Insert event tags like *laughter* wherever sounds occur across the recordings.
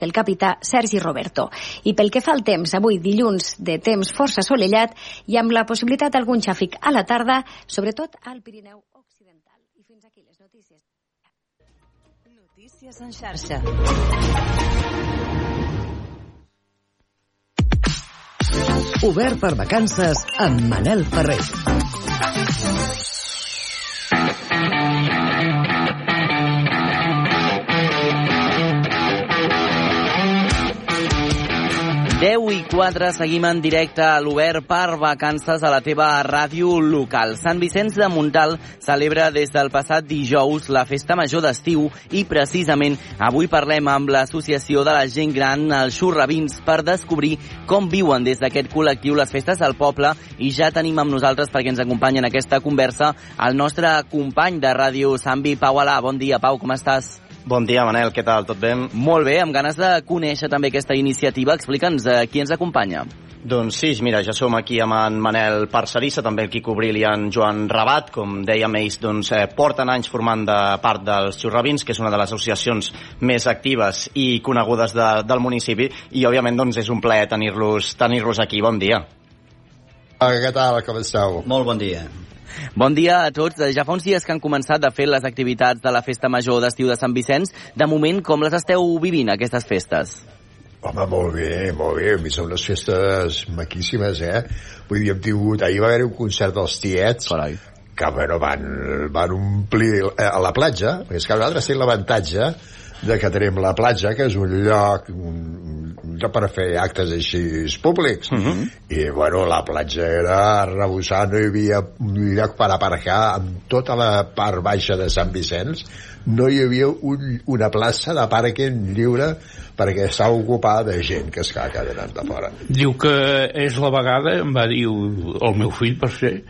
el capità Sergi Roberto. I pel que fa al temps, avui dilluns de temps força assolellat i amb la possibilitat d'algun xàfic a la tarda, sobretot al Pirineu Occidental. I fins aquí les notícies. Notícies en xarxa. Obert per vacances amb Manel Ferrer. 10 i 4 seguim en directe a l'Obert per vacances a la teva ràdio local. Sant Vicenç de Montal celebra des del passat dijous la festa major d'estiu i precisament avui parlem amb l'associació de la gent gran, els xurravins, per descobrir com viuen des d'aquest col·lectiu les festes del poble i ja tenim amb nosaltres perquè ens acompanya en aquesta conversa el nostre company de ràdio, Sambi Pau Alà. Bon dia, Pau, com estàs? Bon dia, Manel, què tal? Tot bé? Molt bé, amb ganes de conèixer també aquesta iniciativa. Explica'ns eh, qui ens acompanya. Doncs sí, mira, ja som aquí amb en Manel Parcerissa, també el Quico Bril i en Joan Rabat. Com dèiem, ells doncs, eh, porten anys formant de part dels Xurravins, que és una de les associacions més actives i conegudes de, del municipi, i òbviament doncs, és un plaer tenir-los tenir, -los, aquí. Bon dia. Ah, què tal, com esteu? Molt bon dia. Bon dia a tots. Ja fa uns dies que han començat a fer les activitats de la Festa Major d'Estiu de Sant Vicenç. De moment, com les esteu vivint, aquestes festes? Home, molt bé, molt bé. Mi són unes festes maquíssimes, eh? Vull dir, hem tingut... Ahir va haver un concert dels tiets, Carai. que, bueno, van, van omplir a la platja, és que nosaltres tenim l'avantatge de que tenim la platja, que és un lloc, un, lloc per fer actes així públics. Uh -huh. I, bueno, la platja era rebossant, no hi havia un lloc per aparcar amb tota la part baixa de Sant Vicenç. No hi havia un, una plaça de pàrquing lliure perquè estava ocupada de gent que es que venen de fora. Diu que és la vegada, em va dir el meu fill, per ser,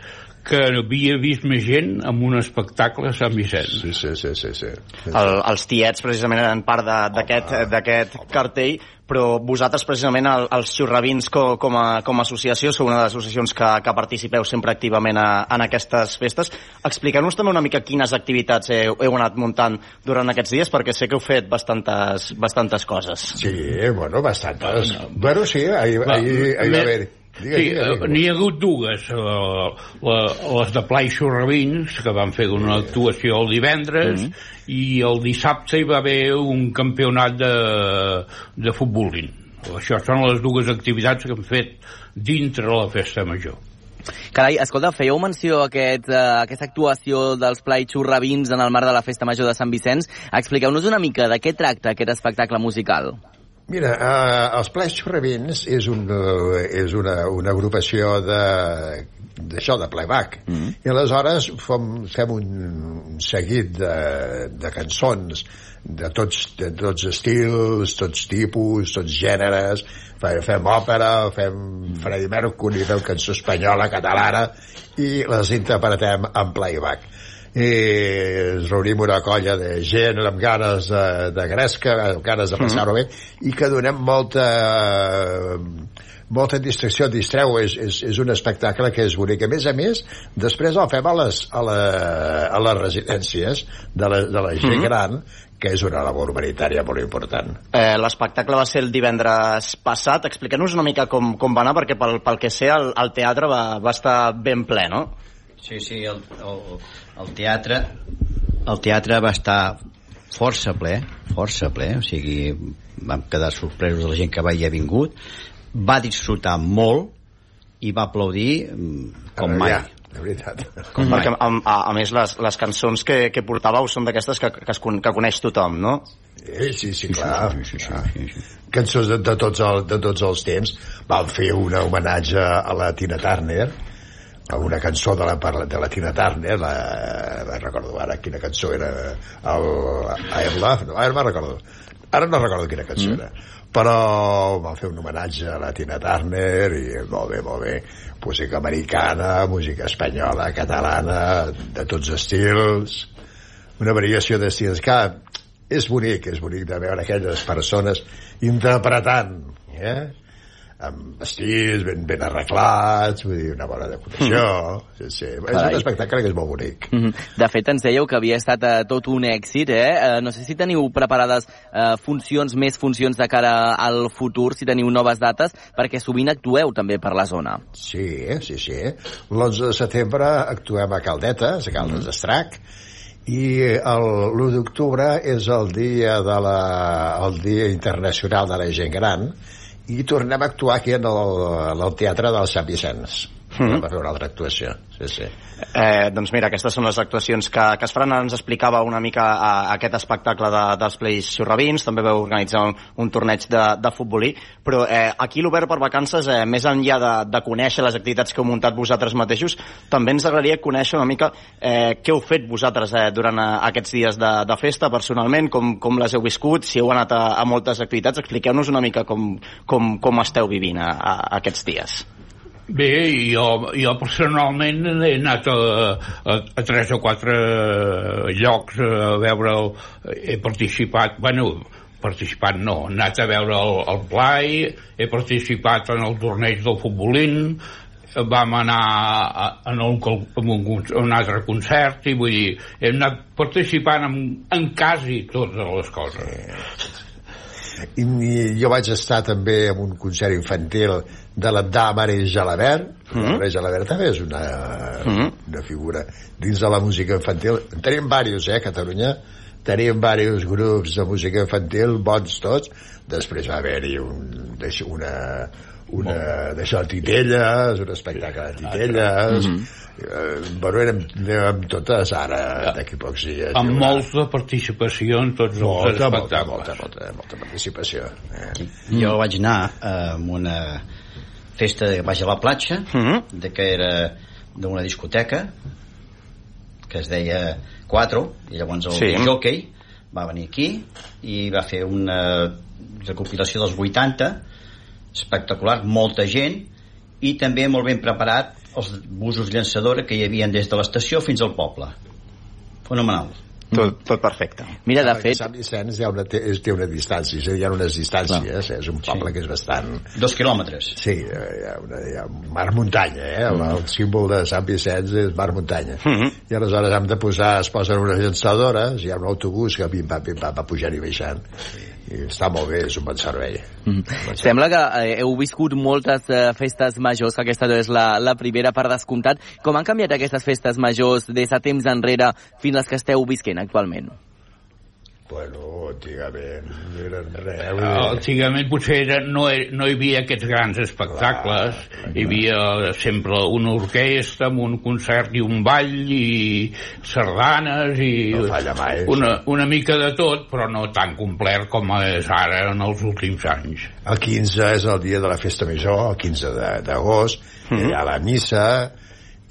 que havia vist més gent amb un espectacle a Sant Vicenç. Sí, sí, sí, sí. sí. El, els tiets precisament eren part de- d'aquest d'aquest cartell, però vosaltres precisament el, els xurravins com, com, a, com a associació sou una de les associacions que, que participeu sempre activament a, en aquestes festes. Expliqueu-nos també una mica quines activitats heu, heu anat muntant durant aquests dies, perquè sé que heu fet bastantes, bastantes coses. Sí, bueno, bastantes. Bueno, sí, ahir, ahir, ahir va haver... Digue, Sí, eh, n'hi ha hagut dues. eh, la, les de Pla i Xurravins, que van fer una actuació el divendres, Mm-hmm. i el dissabte hi va haver un campionat de, de futbolín. Això són les dues activitats que hem fet dintre la festa major. Carai, escolta, fèieu menció a aquest, uh, aquesta actuació dels Play Xurravins en el marc de la Festa Major de Sant Vicenç. Expliqueu-nos una mica de què tracta aquest espectacle musical. Mira, uh, els Plais Xurravins és, un, uh, és una, una agrupació de d'això, de playback. Mm -hmm. I aleshores fem, fem un, seguit de, de cançons de tots, de tots estils, tots tipus, tots gèneres, Fe- fem òpera, fem Freddie Mercury, fem cançó espanyola, catalana, i les interpretem en playback i ens reunim una colla de gent amb ganes de, de gresca, amb ganes de passar-ho bé, i que donem molta molta distracció, distreu, és, és, és un espectacle que és bonic. A més a més, després el fem a les, a la, a les residències de la, de la gent Mhm. gran, que és una labor humanitària molt important. Eh, L'espectacle va ser el divendres passat. Expliqueu-nos una mica com, com va anar, perquè pel, pel que sé el, el teatre va, va estar ben ple, no? Sí, sí, el, el, el teatre el teatre va estar força ple, força ple, o sigui, vam quedar sorpresos de la gent que va hi ha vingut, va disfrutar molt i va aplaudir mm, com mai. Ja, de veritat. Com. Perquè, a, a, a més, les, les cançons que, que portàveu són d'aquestes que, que, es, con- que coneix tothom, no? Eh, sí, sí, clar. Sí, sí, sí, clar. sí, sí. Cançons de, de, tots el, de tots els temps. Vam fer un homenatge a la Tina Turner, una cançó de la, de la Tina Turner, la, la recordo ara quina cançó era, el I Am Love, no, ara me'n recordo. Ara no recordo quina cançó mm. era, però vam fer un homenatge a la Tina Turner i molt bé, molt bé. Música americana, música espanyola, catalana, de tots estils, una variació d'estils que és bonic, és bonic de veure aquelles persones interpretant eh? Amb vestits ben, ben arreglats, vull dir, una bona decoració. Sí, sí. És Carai. un espectacle que és molt bonic. Mhm. De fet, ens dèieu que havia estat eh, tot un èxit, eh? eh? No sé si teniu preparades eh, funcions, més funcions de cara al futur, si teniu noves dates, perquè sovint actueu també per la zona. Sí, sí, sí. L'11 de setembre actuem a Caldetes, a Caldes d'Estrac, i el- l'1 d'octubre és el dia, de la, el dia internacional de la gent gran i tornem a actuar aquí en el, en el Teatre del Sant Vicenç. Mm. Per fer una altra actuació, sí, sí. Eh, doncs mira, aquestes són les actuacions que, que es faran. Ens explicava una mica a, aquest espectacle de, dels Plays Xurravins, també veu organitzar un, un torneig de, de futbolí, però eh, aquí l'Obert per Vacances, eh, més enllà de, de conèixer les activitats que heu muntat vosaltres mateixos, també ens agradaria conèixer una mica eh, què heu fet vosaltres eh, durant eh, aquests dies de, de festa, personalment, com, com les heu viscut, si heu anat a, a moltes activitats, expliqueu-nos una mica com, com, com esteu vivint a, a, aquests dies. Bé, jo, jo personalment he anat a, a, a tres o quatre llocs a veure... El, he participat... Bueno, participat no, he anat a veure el, el Play, he participat en el torneig del futbolín, vam anar a, en un, en un, con- un altre concert i vull dir, hem anat participant en, en quasi totes les coses. I, i jo vaig estar també en un concert infantil de l'Abdà Mare Jalabert mm. Mare Jalabert també és una, mm. una figura dins de la música infantil en tenim diversos eh, a Catalunya teníem diversos grups de música infantil bons tots després va haver-hi un, una una d'això, titelles, un espectacle de titelles, mm -hmm. bueno, érem, érem totes ara, d'aquí pocs dies. Amb de participació en tots els molta, molta, espectacles. molta, molta, molta participació. Eh? Jo vaig anar eh, a una festa que vaig a la platja, Mhm. de que era d'una discoteca, que es deia Quatro, i llavors el sí. jockey va venir aquí i va fer una recopilació dels 80, espectacular, molta gent, i també molt ben preparat els busos llançadora que hi havia des de l'estació fins al poble. Fenomenal. Tot, tot perfecte. Mira, de fet, Sant Vicenç hi ha una, té, és- té una distància, és a dir, hi ha unes distàncies, eh? és un poble sí. que és bastant... Dos quilòmetres. Sí, eh, hi ha, una, hi ha un mar-muntanya, eh? El, el símbol de Sant Vicenç és mar-muntanya. Mhm. I aleshores hem de posar, es posen unes llançadores, hi ha un autobús que pim-pam, pim-pam, va pujant i baixant. I està molt bé, és un bon servei. Mm. Sembla que eh, heu viscut moltes eh, festes majors, que aquesta és la, la primera per descomptat. Com han canviat aquestes festes majors des de temps enrere fins les que esteu visquent actualment? Bueno, antigament, no eren res. Dir- Antigament potser era, no, no hi havia aquests grans espectacles, hi havia sempre una orquestra amb un concert i un ball i sardanes i No falla mai, una, una mica de tot, però no tan complet com és ara en els últims anys. El 15 és el dia de la festa major, el 15 de- d'agost, mm -hmm. hi ha la missa,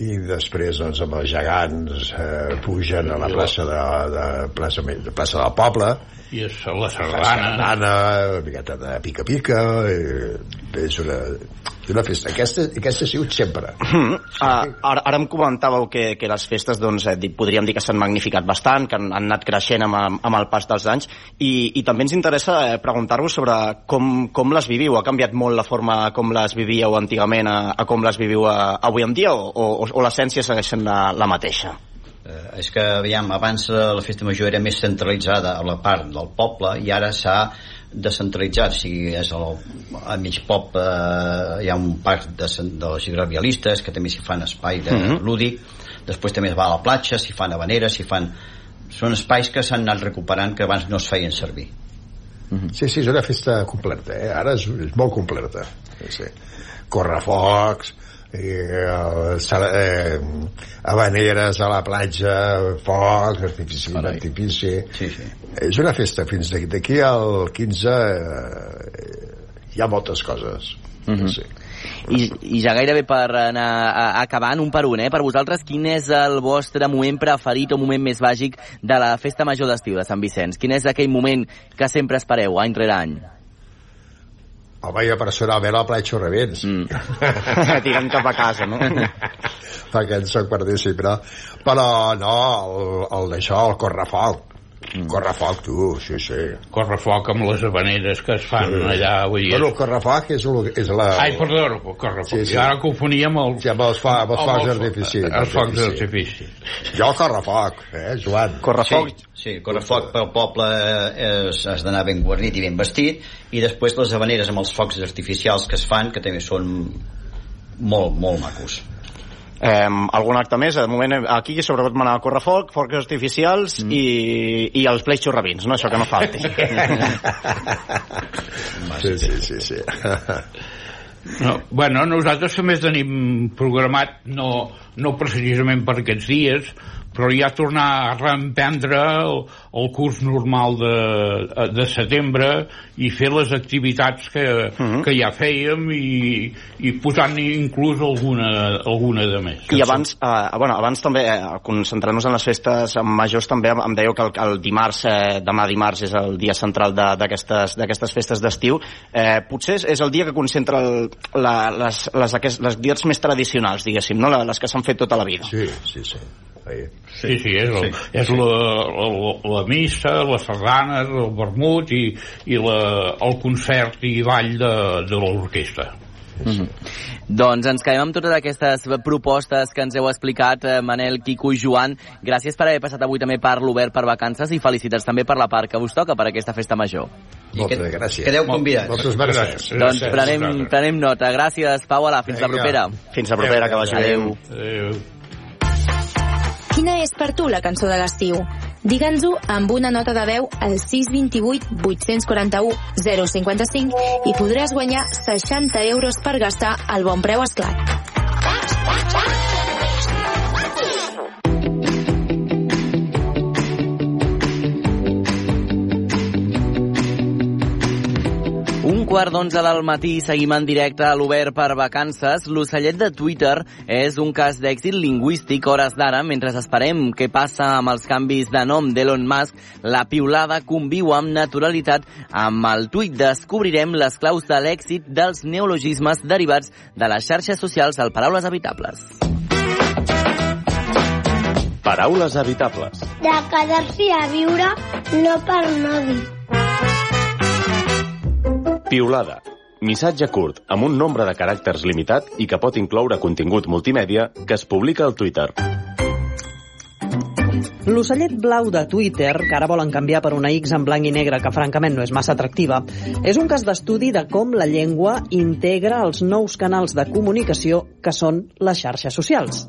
i després doncs, amb els gegants eh, pugen a la plaça de, de, plaça, de plaça del poble I és la la sardana. una miqueta de pica-pica és una, una festa aquesta, aquesta ha sigut sempre Mm. Ah, ara, ara em comentàveu que, que les festes doncs, eh, podríem dir que s'han magnificat bastant, que han, han anat creixent amb, amb el pas dels anys i, i també ens interessa eh, preguntar-vos sobre com, com les viviu. Ha canviat molt la forma com les vivíeu antigament a, a com les viviu a, avui en dia o, o, o l'essència segueix sent la, la mateixa? Eh, és que, aviam, abans eh, la festa major era més centralitzada a la part del poble i ara s'ha descentralitzat, o sigui, és el, a mig pop eh, hi ha un parc de, de les gravialistes que també s'hi fan espai de Mhm. lúdic, després també es va a la platja, s'hi fan habaneres, s'hi fan... Són espais que s'han anat recuperant que abans no es feien servir. sí, sí, és una festa completa eh? ara és, és molt completa sí, sí. correfocs eh, eh, habaneres a la platja focs, artifici, Carai. artifici Sí, sí. és una festa fins d'aquí- d'aquí al 15 eh, hi ha moltes coses Mhm. sí. I, I ja gairebé per anar acabant un per un, eh? Per vosaltres, quin és el vostre moment preferit o moment més màgic de la festa major d'estiu de Sant Vicenç? Quin és aquell moment que sempre espereu, any rere any? Home, jo personalment al Pla Xorravents Mm. *laughs* Tirant cap a casa, no? perquè en soc partícip, no? Però no, el, el d'això, el correfoc, Mm. Correfoc, tu, sí, sí. Correfoc amb les habaneres que es fan Sí. allà, vull dir... Bueno, el correfoc és, el, és la... Ai, perdó, correfoc. Sí, sí. Jo ara confonia amb el... Sí, amb els, fa, amb els focs d'artifici. Els focs d'artifici. d'artifici. Jo correfoc, eh, Joan? Correfoc, Sí, sí, correfoc pel poble és, has d'anar ben guarnit i ben vestit i després les habaneres amb els focs artificials que es fan que també són molt, molt macos Eh, algun acte més? De moment eh, aquí sobretot m'anava a correfoc, focs artificials mm. i, i els pleix xurrabins, no? Això que no falti. *laughs* Sí, sí, sí, sí. No, bueno, nosaltres també tenim programat, no, no precisament per aquests dies, però ja tornar a reemprendre el, el curs normal de, de setembre i fer les activitats que, uh -huh. que ja fèiem i, i posant inclús alguna, alguna de més. I abans, eh, bueno, abans també, eh, concentrant-nos en les festes majors, també em dèieu que el, el dimarts, eh, demà dimarts, és el dia central de- d'aquestes d'aquestes festes d'estiu. Eh, potser és, és el dia que concentra el, la, les, les, aquest, les dies més tradicionals, diguéssim, no? Les que s'han fet tota la vida. Sí, sí, sí. Ahí. Sí, sí, és, el, és la, la, la missa, les sardanes, el vermut i, i la, el concert i ball de, de l'orquestra. Mm -hmm. Doncs ens quedem amb totes aquestes propostes que ens heu explicat, eh, Manel, Quico i Joan. Gràcies per haver passat avui també per l'Obert per Vacances i felicitats també per la part que us toca per aquesta festa major. Moltes que- gràcies. quedeu convidats. Moltes mercès. Gràcies. doncs Gràcies, prenem, prenem nota. Gràcies, Pau, Ala, fins la Vinga. propera. Fins la propera, que vagi bé. Adéu. Adéu. Quina és per tu la cançó de l'estiu? Digue'ns-ho amb una nota de veu al 628 841 055 i podràs guanyar 60 euros per gastar al bon preu esclat. Un quart d'onze del matí seguim en directe a l'Obert per Vacances. L'ocellet de Twitter és un cas d'èxit lingüístic hores d'ara. Mentre esperem què passa amb els canvis de nom d'Elon Musk, la piulada conviu amb naturalitat. Amb el tuit descobrirem les claus de l'èxit dels neologismes derivats de les xarxes socials al Paraules Habitables. Paraules habitables. de quedar-s'hi a viure no per no dir. Piulada. Missatge curt, amb un nombre de caràcters limitat i que pot incloure contingut multimèdia que es publica al Twitter. L'ocellet blau de Twitter, que ara volen canviar per una X en blanc i negre, que francament no és massa atractiva, és un cas d'estudi de com la llengua integra els nous canals de comunicació que són les xarxes socials.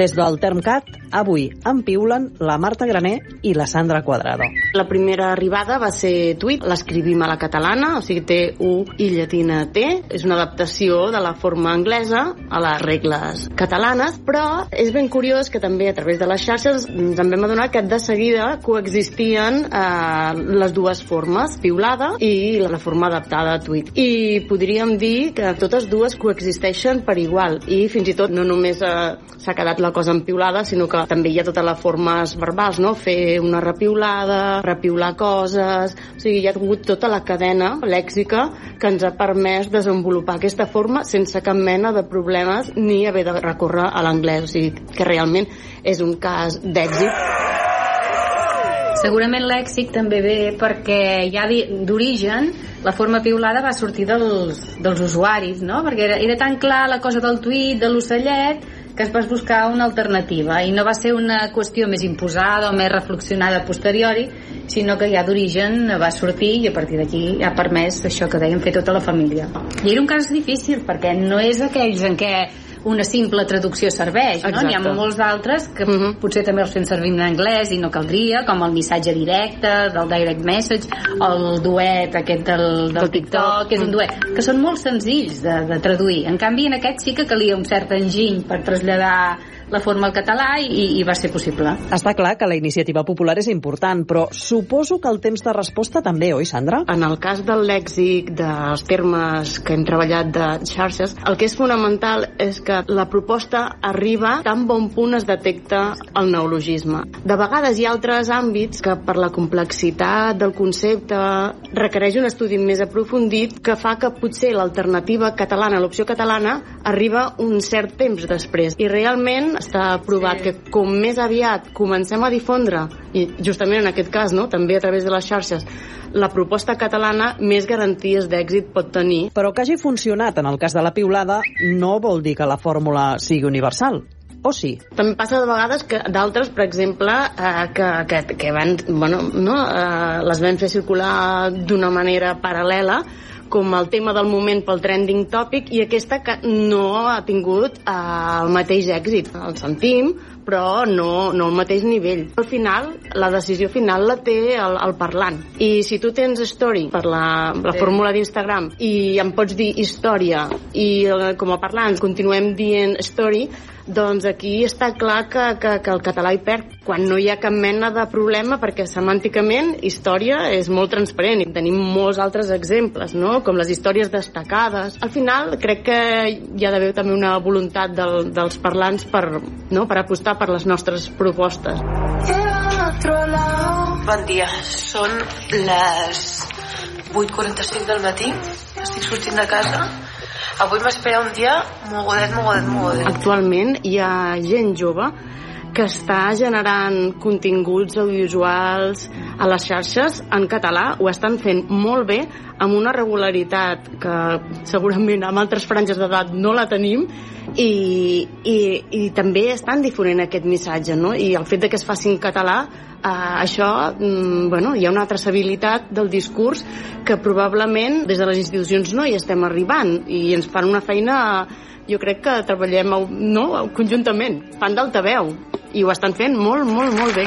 Des del Termcat, avui en piulen la Marta Graner i la Sandra Quadrado. La primera arribada va ser tuit, l'escrivim a la catalana, o sigui té U i llatina T, és una adaptació de la forma anglesa a les regles catalanes, però és ben curiós que també a través de les xarxes ens en vam adonar que de seguida coexistien eh, les dues formes, piulada i la forma adaptada a tuit. I podríem dir que totes dues coexisteixen per igual i fins i tot no només eh, s'ha quedat la cosa en sinó que també hi ha totes les formes verbals, no? Fer una repiulada, repiular coses... O sigui, hi ha hagut tota la cadena lèxica que ens ha permès desenvolupar aquesta forma sense cap mena de problemes ni haver de recórrer a l'anglès. O sigui, que realment és un cas d'èxit. Segurament lèxic també ve perquè ja d'origen la forma piulada va sortir dels, dels usuaris, no? Perquè era, era tan clar la cosa del tuit, de l'ocellet, que es va buscar una alternativa i no va ser una qüestió més imposada o més reflexionada a posteriori, sinó que ja d'origen va sortir i a partir d'aquí ha permès això que dèiem fer tota la família. I era un cas difícil perquè no és aquells en què una simple traducció serveix, no? N'hi ha molts d'altres que potser també els fem servir en anglès i no caldria, com el missatge directe, del direct message, el duet aquest del, del TikTok, que és un duet, que són molt senzills de, de traduir. En canvi, en aquest sí que calia un cert enginy per traslladar la forma al català i, i va ser possible. Està clar que la iniciativa popular és important, però suposo que el temps de resposta també, oi, Sandra? En el cas del lèxic dels termes que hem treballat de xarxes, el que és fonamental és que la proposta arriba tan bon punt es detecta el neologisme. De vegades hi ha altres àmbits que per la complexitat del concepte requereix un estudi més aprofundit que fa que potser l'alternativa catalana, l'opció catalana, arriba un cert temps després. I realment està provat que com més aviat comencem a difondre, i justament en aquest cas, no, també a través de les xarxes, la proposta catalana més garanties d'èxit pot tenir. Però que hagi funcionat en el cas de la piulada no vol dir que la fórmula sigui universal o sí? També passa de vegades que d'altres, per exemple, eh, que, que, que van, bueno, no, eh, les vam fer circular d'una manera paral·lela, com el tema del moment pel trending topic i aquesta que no ha tingut eh, el mateix èxit. El sentim, però no, no al mateix nivell. Al final, la decisió final la té el, el parlant. I si tu tens story per la, la sí. fórmula d'Instagram i em pots dir història i eh, com a parlants continuem dient story, doncs aquí està clar que, que, que el català hi perd quan no hi ha cap mena de problema perquè semànticament història és molt transparent i tenim molts altres exemples, no? com les històries destacades. Al final crec que hi ha d'haver també una voluntat del, dels parlants per, no? per apostar per les nostres propostes. Bon dia, són les 8.45 del matí, estic sortint de casa. Avui m'espera un dia mogodet, mogodet, mogodet. Actualment hi ha gent jove que està generant continguts audiovisuals a les xarxes en català, ho estan fent molt bé, amb una regularitat que segurament amb altres franges d'edat no la tenim i, i, i també estan difonent aquest missatge, no? I el fet de que es faci en català eh, això, mm, bueno, hi ha una traçabilitat del discurs que probablement des de les institucions no hi estem arribant i ens fan una feina jo crec que treballem no, conjuntament, fan d'altaveu i ho estan fent molt, molt, molt bé.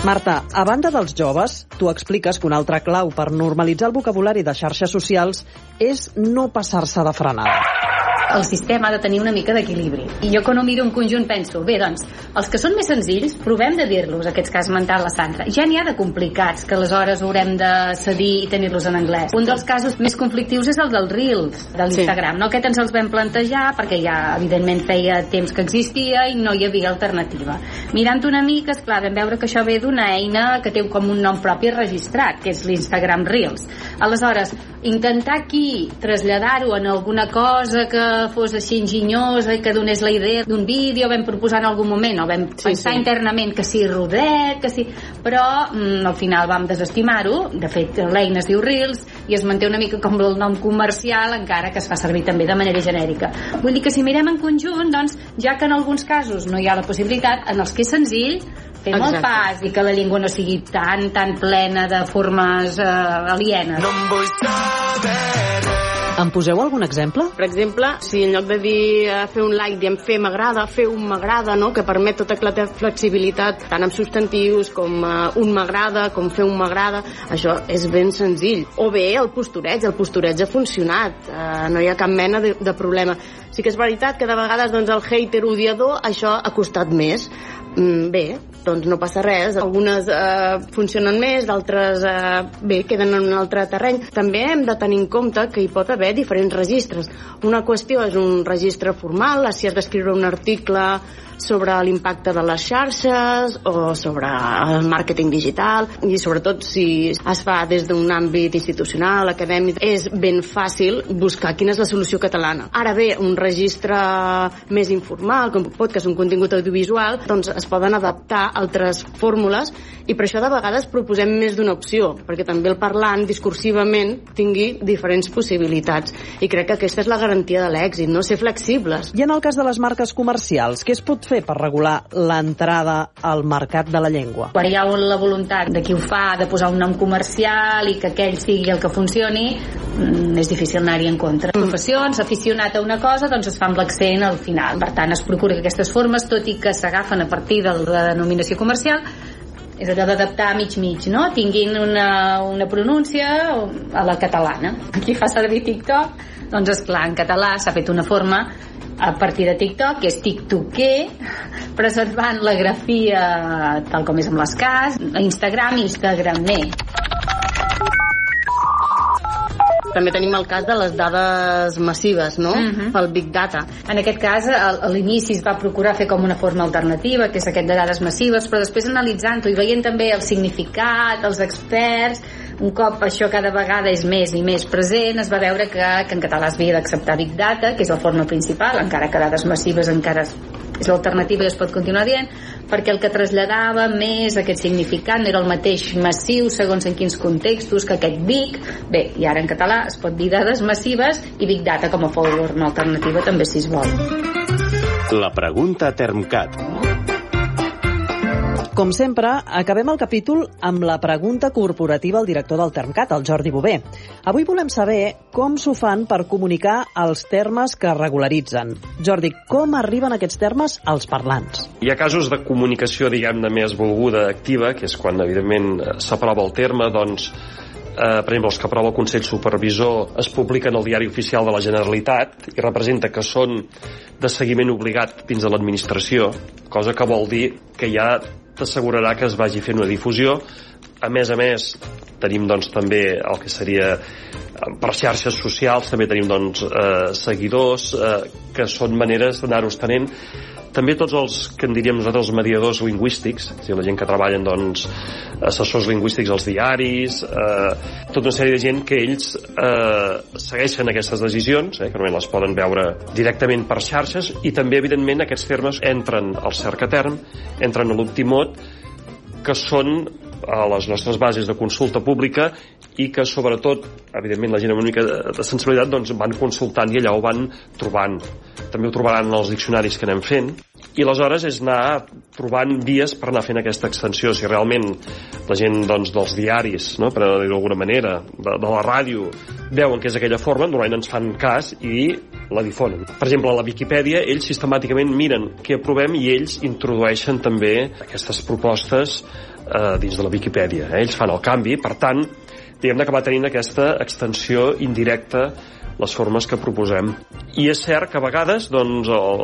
Marta, a banda dels joves, tu expliques que una altra clau per normalitzar el vocabulari de xarxes socials és no passar-se de frenada el sistema ha de tenir una mica d'equilibri. I jo quan ho miro en conjunt penso, bé, doncs, els que són més senzills, provem de dir-los, aquests que esmentat la Sandra. Ja n'hi ha de complicats, que aleshores haurem de cedir i tenir-los en anglès. Un dels casos més conflictius és el dels Reels, de l'Instagram. Sí. No? Aquest ens els vam plantejar perquè ja, evidentment, feia temps que existia i no hi havia alternativa. Mirant una mica, esclar, vam veure que això ve d'una eina que té com un nom propi registrat, que és l'Instagram Reels. Aleshores, intentar aquí traslladar-ho en alguna cosa que fos així enginyosa i que donés la idea d'un vídeo, vam proposar en algun moment, o vam sí, pensar sí. internament que sí rodet, que sí... Però mm, al final vam desestimar-ho, de fet l'eina es diu Reels i es manté una mica com el nom comercial encara que es fa servir també de manera genèrica. Vull dir que si mirem en conjunt, doncs, ja que en alguns casos no hi ha la possibilitat, en els que és senzill, fer Exacte. molt pas i que la llengua no sigui tan, tan plena de formes eh, alienes. No em vull saber em poseu algun exemple? Per exemple, si en lloc de dir uh, fer un like diem fer m'agrada, fer un m'agrada, no? que permet tota la flexibilitat tant amb substantius com uh, un m'agrada, com fer un m'agrada, això és ben senzill. O bé el postureig, el postureig ha funcionat, uh, no hi ha cap mena de, de problema. Sí que és veritat que de vegades doncs, el hater odiador això ha costat més, Mm, bé, doncs no passa res. Algunes eh, funcionen més, d'altres eh, bé, queden en un altre terreny. També hem de tenir en compte que hi pot haver diferents registres. Una qüestió és un registre formal, si has d'escriure un article sobre l'impacte de les xarxes o sobre el màrqueting digital i sobretot si es fa des d'un àmbit institucional, acadèmic, és ben fàcil buscar quina és la solució catalana. Ara bé, un registre més informal, com pot que és un contingut audiovisual, doncs es poden adaptar altres fórmules i per això de vegades proposem més d'una opció, perquè també el parlant discursivament tingui diferents possibilitats. I crec que aquesta és la garantia de l'èxit, no ser flexibles. I en el cas de les marques comercials, què es pot fer per regular l'entrada al mercat de la llengua? Quan hi ha la voluntat de qui ho fa de posar un nom comercial i que aquell sigui el que funcioni, mm, és difícil anar-hi en contra. Mm. Professions, aficionat a una cosa, doncs es fa amb l'accent al final. Per tant, es procura que aquestes formes, tot i que s'agafen a partir de la denominació comercial, és allò d'adaptar mig-mig, no? Tinguin una, una pronúncia a la catalana. Qui fa servir TikTok, doncs és clar, en català s'ha fet una forma a partir de TikTok, que és TikToker, preservant la grafia tal com és amb les cas, Instagram, Instagram, També tenim el cas de les dades massives, no? Mhm. -huh. El Big Data. En aquest cas, a l'inici es va procurar fer com una forma alternativa, que és aquest de dades massives, però després analitzant-ho i veient també el significat, els experts, un cop això cada vegada és més i més present, es va veure que, que en català es havia d'acceptar Big Data, que és la forma principal, encara que dades massives encara és l'alternativa i es pot continuar dient, perquè el que traslladava més aquest significat era el mateix massiu segons en quins contextos que aquest Big. Bé, i ara en català es pot dir dades massives i Big Data com a forma alternativa també si es vol. La pregunta Termcat. Com sempre, acabem el capítol amb la pregunta corporativa al director del Termcat, el Jordi Bové. Avui volem saber com s'ho fan per comunicar els termes que regularitzen. Jordi, com arriben aquests termes als parlants? Hi ha casos de comunicació, diguem-ne, més volguda, activa, que és quan, evidentment, s'aprova el terme, doncs, eh, per exemple, els que aprova el Consell Supervisor es publiquen al Diari Oficial de la Generalitat i representa que són de seguiment obligat dins de l'administració, cosa que vol dir que ja t'assegurarà que es vagi fent una difusió. A més a més, tenim doncs, també el que seria per xarxes socials, també tenim doncs, eh, seguidors, eh, que són maneres d'anar-ho estenent també tots els que en diríem nosaltres els mediadors lingüístics, és dir, la gent que treballen doncs, assessors lingüístics als diaris, eh, tota una sèrie de gent que ells eh, segueixen aquestes decisions, eh, que normalment les poden veure directament per xarxes, i també, evidentment, aquests termes entren al cercaterm, entren a l'Optimot, que són a les nostres bases de consulta pública i que sobretot, evidentment la gent amb una mica de sensibilitat doncs van consultant i allà ho van trobant també ho trobaran en els diccionaris que anem fent i aleshores és anar trobant vies per anar fent aquesta extensió si realment la gent doncs, dels diaris no, per dir-ho d'alguna manera de, de la ràdio veuen que és aquella forma normalment ens fan cas i la difonen. Per exemple, a la Viquipèdia ells sistemàticament miren què aprovem i ells introdueixen també aquestes propostes eh, dins de la Viquipèdia. Eh? Ells fan el canvi, per tant, diguem-ne que va tenint aquesta extensió indirecta les formes que proposem. I és cert que a vegades doncs, el,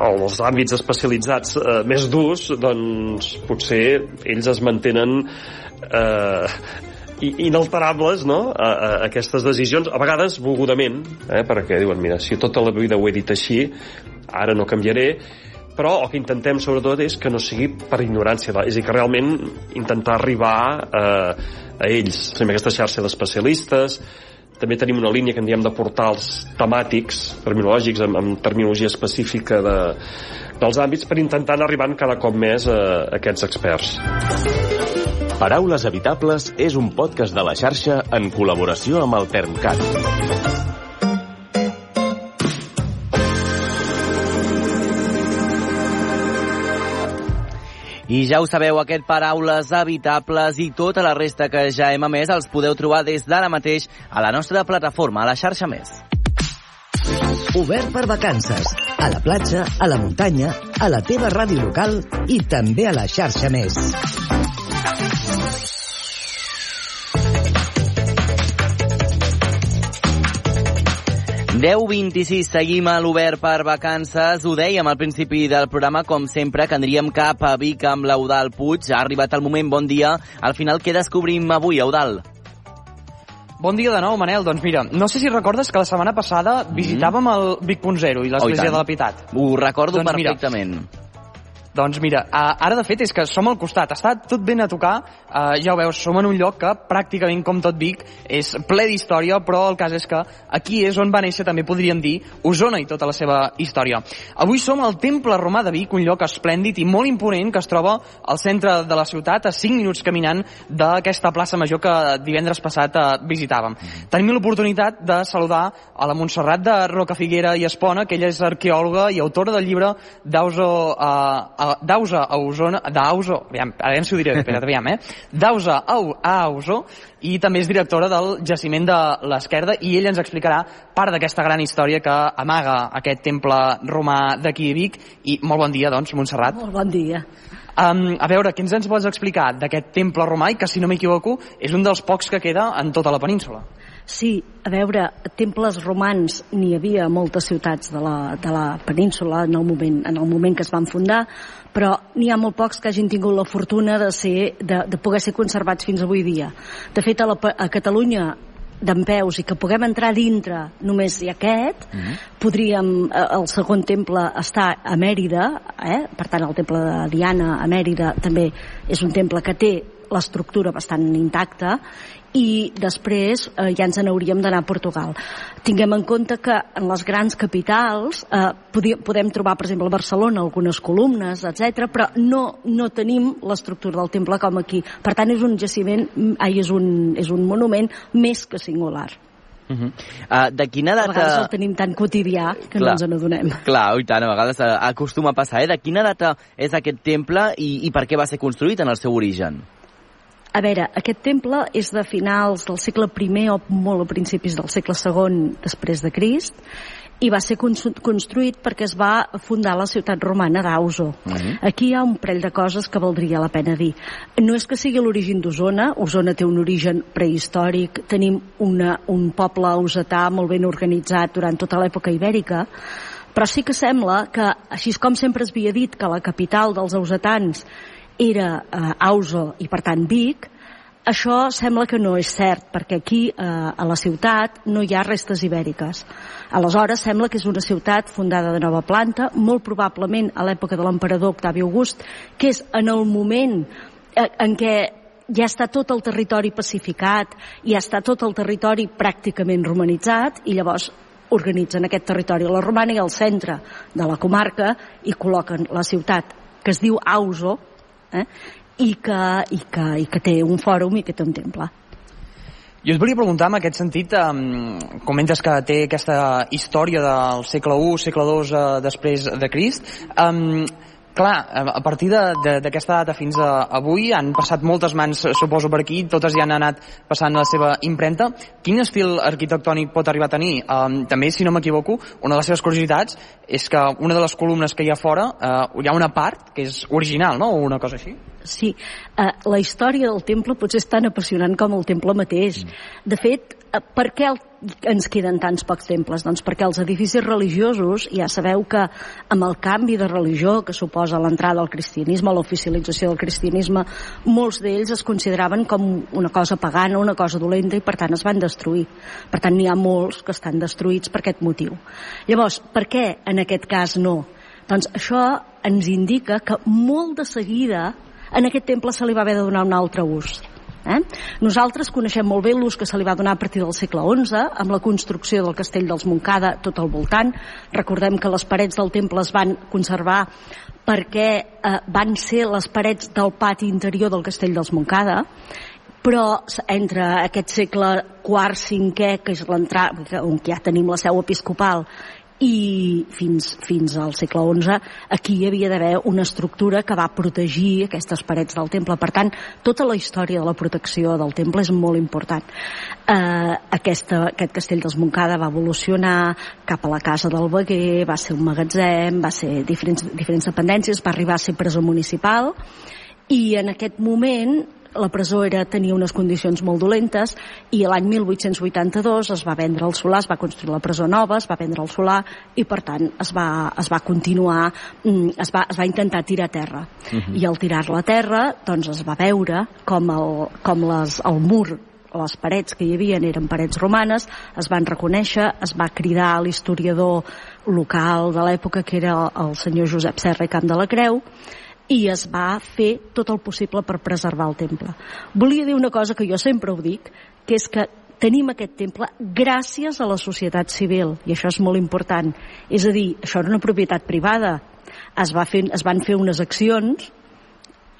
els àmbits especialitzats eh, més durs doncs, potser ells es mantenen eh, inalterables no? a, a, aquestes decisions, a vegades volgudament, eh? perquè diuen, mira, si tota la vida ho he dit així, ara no canviaré, però el que intentem sobretot és que no sigui per ignorància, és a dir, que realment intentar arribar eh, a ells. Tenim aquesta xarxa d'especialistes, també tenim una línia que en diem de portals temàtics, terminològics, amb, amb terminologia específica de, dels àmbits, per intentar anar arribant cada cop més a, a aquests experts. Paraules Evitables és un podcast de la xarxa en col·laboració amb el Termcat. I ja ho sabeu, aquest Paraules Evitables i tota la resta que ja hem emès els podeu trobar des d'ara mateix a la nostra plataforma, a la xarxa Més. Obert per vacances, a la platja, a la muntanya, a la teva ràdio local i també a la xarxa Més. 10.26, seguim a l'Obert per vacances. Ho dèiem al principi del programa, com sempre, que aniríem cap a Vic amb l'Eudal Puig. Ha arribat el moment, bon dia. Al final, què descobrim avui, Eudal? Bon dia de nou, Manel. Doncs mira, no sé si recordes que la setmana passada visitàvem el Vic.0 i l'Església Oh, i de la Pietat. Ho recordo Doncs mira, perfectament. Doncs mira, ara de fet és que som al costat, està tot ben a tocar, eh, ja ho veus, som en un lloc que pràcticament com tot Vic és ple d'història, però el cas és que aquí és on va néixer, també podríem dir, Osona i tota la seva història. Avui som al Temple Romà de Vic, un lloc esplèndid i molt imponent que es troba al centre de la ciutat, a 5 minuts caminant d'aquesta plaça major que divendres passat eh, visitàvem. Tenim l'oportunitat de saludar a la Montserrat de Rocafiguera i Espona, que ella és arqueòloga i autora del llibre d'Auso eh, d'Ausa a Osona, d'Auso, aviam, aviam si ho diré, espera't, aviam, eh? D'Ausa a, a Auso, i també és directora del jaciment de l'Esquerda, i ella ens explicarà part d'aquesta gran història que amaga aquest temple romà d'aquí a Vic, i molt bon dia, doncs, Montserrat. Molt bon dia. Um, a veure, què ens ens pots explicar d'aquest temple romà i que, si no m'equivoco, és un dels pocs que queda en tota la península? Sí, a veure, temples romans n'hi havia a moltes ciutats de la, de la península en el, moment, en el moment que es van fundar, però n'hi ha molt pocs que hagin tingut la fortuna de, ser, de, de poder ser conservats fins avui dia. De fet, a, la, a Catalunya d'en peus i que puguem entrar dintre només hi ha aquest, mm -hmm. podríem, eh, el segon temple està a Mèrida, eh? per tant el temple de Diana a Mèrida també és un temple que té l'estructura bastant intacta i després eh, ja ens n'hauríem d'anar a Portugal. Tinguem en compte que en les grans capitals eh, podíem, podem trobar, per exemple, a Barcelona algunes columnes, etc, però no, no tenim l'estructura del temple com aquí. Per tant, és un jaciment, ai, és un, és un monument més que singular. Uh -huh. uh, de quina data... A vegades el tenim tan quotidià que Clar. no ens n'adonem. Clar, i tant, a vegades uh, acostuma a passar. Eh? De quina data és aquest temple i, i per què va ser construït en el seu origen? A veure, aquest temple és de finals del segle I o molt a principis del segle II després de Crist i va ser construït perquè es va fundar la ciutat romana d'Auso. Uh -huh. Aquí hi ha un parell de coses que valdria la pena dir. No és que sigui l'origen d'Osona, Osona té un origen prehistòric, tenim una, un poble ausetà molt ben organitzat durant tota l'època ibèrica, però sí que sembla que, així com sempre es havia dit que la capital dels ausetans era eh, Auso i per tant Vic, això sembla que no és cert, perquè aquí eh, a la ciutat no hi ha restes ibèriques. Aleshores, sembla que és una ciutat fundada de nova planta, molt probablement a l'època de l'emperador Octavi August, que és en el moment eh, en què ja està tot el territori pacificat, ja està tot el territori pràcticament romanitzat, i llavors organitzen aquest territori la romana i al centre de la comarca i col·loquen la ciutat que es diu Auso, eh? I, que, i, que, i que té un fòrum i que té un temple. Jo et volia preguntar en aquest sentit, um, comentes que té aquesta història del segle I, segle II uh, després de Crist, um, clar, a partir d'aquesta data fins a avui han passat moltes mans, suposo, per aquí, totes ja han anat passant la seva impremta. Quin estil arquitectònic pot arribar a tenir? Um, també, si no m'equivoco, una de les seves curiositats és que una de les columnes que hi ha fora uh, hi ha una part que és original, no?, o una cosa així? Sí, uh, la història del temple potser és tan apassionant com el temple mateix. Mm. De fet, per què el ens queden tants pocs temples? Doncs perquè els edificis religiosos, ja sabeu que amb el canvi de religió que suposa l'entrada al cristianisme, l'oficialització del cristianisme, molts d'ells es consideraven com una cosa pagana, una cosa dolenta i per tant es van destruir. Per tant n'hi ha molts que estan destruïts per aquest motiu. Llavors, per què en aquest cas no? Doncs això ens indica que molt de seguida en aquest temple se li va haver de donar un altre ús Eh? Nosaltres coneixem molt bé l'ús que se li va donar a partir del segle XI, amb la construcció del castell dels Montcada tot al voltant. Recordem que les parets del temple es van conservar perquè eh, van ser les parets del pati interior del castell dels Montcada, però entre aquest segle IV, V, que és l'entrada, on ja tenim la seu episcopal, i fins, fins al segle XI aquí hi havia d'haver una estructura que va protegir aquestes parets del temple. Per tant, tota la història de la protecció del temple és molt important. Eh, aquesta, aquest castell Montcada va evolucionar cap a la casa del Beguer, va ser un magatzem, va ser diferents, diferents dependències, va arribar a ser presó municipal i en aquest moment la presó era, tenia unes condicions molt dolentes i l'any 1882 es va vendre el solar, es va construir la presó nova, es va vendre el solar i per tant es va, es va continuar, mm, es va, es va intentar tirar a terra. Uh. -huh. I al tirar-la a terra doncs es va veure com el, com les, el mur les parets que hi havia eren parets romanes, es van reconèixer, es va cridar a l'historiador local de l'època, que era el senyor Josep Serra i Camp de la Creu, i es va fer tot el possible per preservar el temple. Volia dir una cosa que jo sempre ho dic, que és que tenim aquest temple gràcies a la societat civil, i això és molt important. És a dir, això era una propietat privada. Es, va fer, es van fer unes accions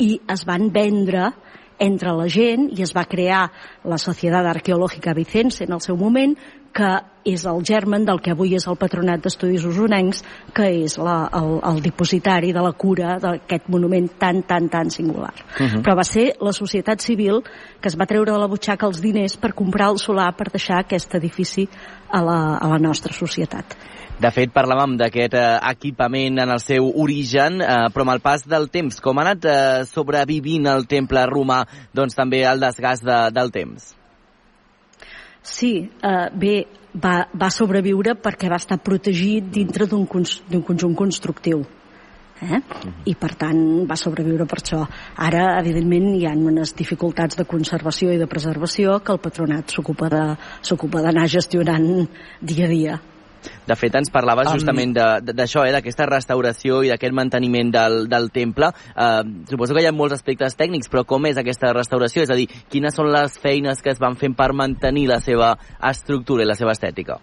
i es van vendre entre la gent i es va crear la Societat Arqueològica Vicense en el seu moment que és el germen del que avui és el Patronat d'Estudis Usonencs, que és la, el, el dipositari de la cura d'aquest monument tan, tan, tan singular. Uh -huh. Però va ser la societat civil que es va treure de la butxaca els diners per comprar el solar per deixar aquest edifici a la, a la nostra societat. De fet, parlàvem d'aquest eh, equipament en el seu origen, eh, però amb el pas del temps, com ha anat eh, sobrevivint el temple romà, doncs també el desgast de, del temps? Sí, eh, bé, va, va sobreviure perquè va estar protegit dintre d'un conjunt constructiu. eh? i per tant va sobreviure per això. Ara, evidentment, hi ha unes dificultats de conservació i de preservació que el patronat s'ocupa d'anar gestionant dia a dia. De fet, ens parlaves justament d'això, eh, d'aquesta restauració i d'aquest manteniment del, del temple. Eh, suposo que hi ha molts aspectes tècnics, però com és aquesta restauració? És a dir, quines són les feines que es van fent per mantenir la seva estructura i la seva estètica?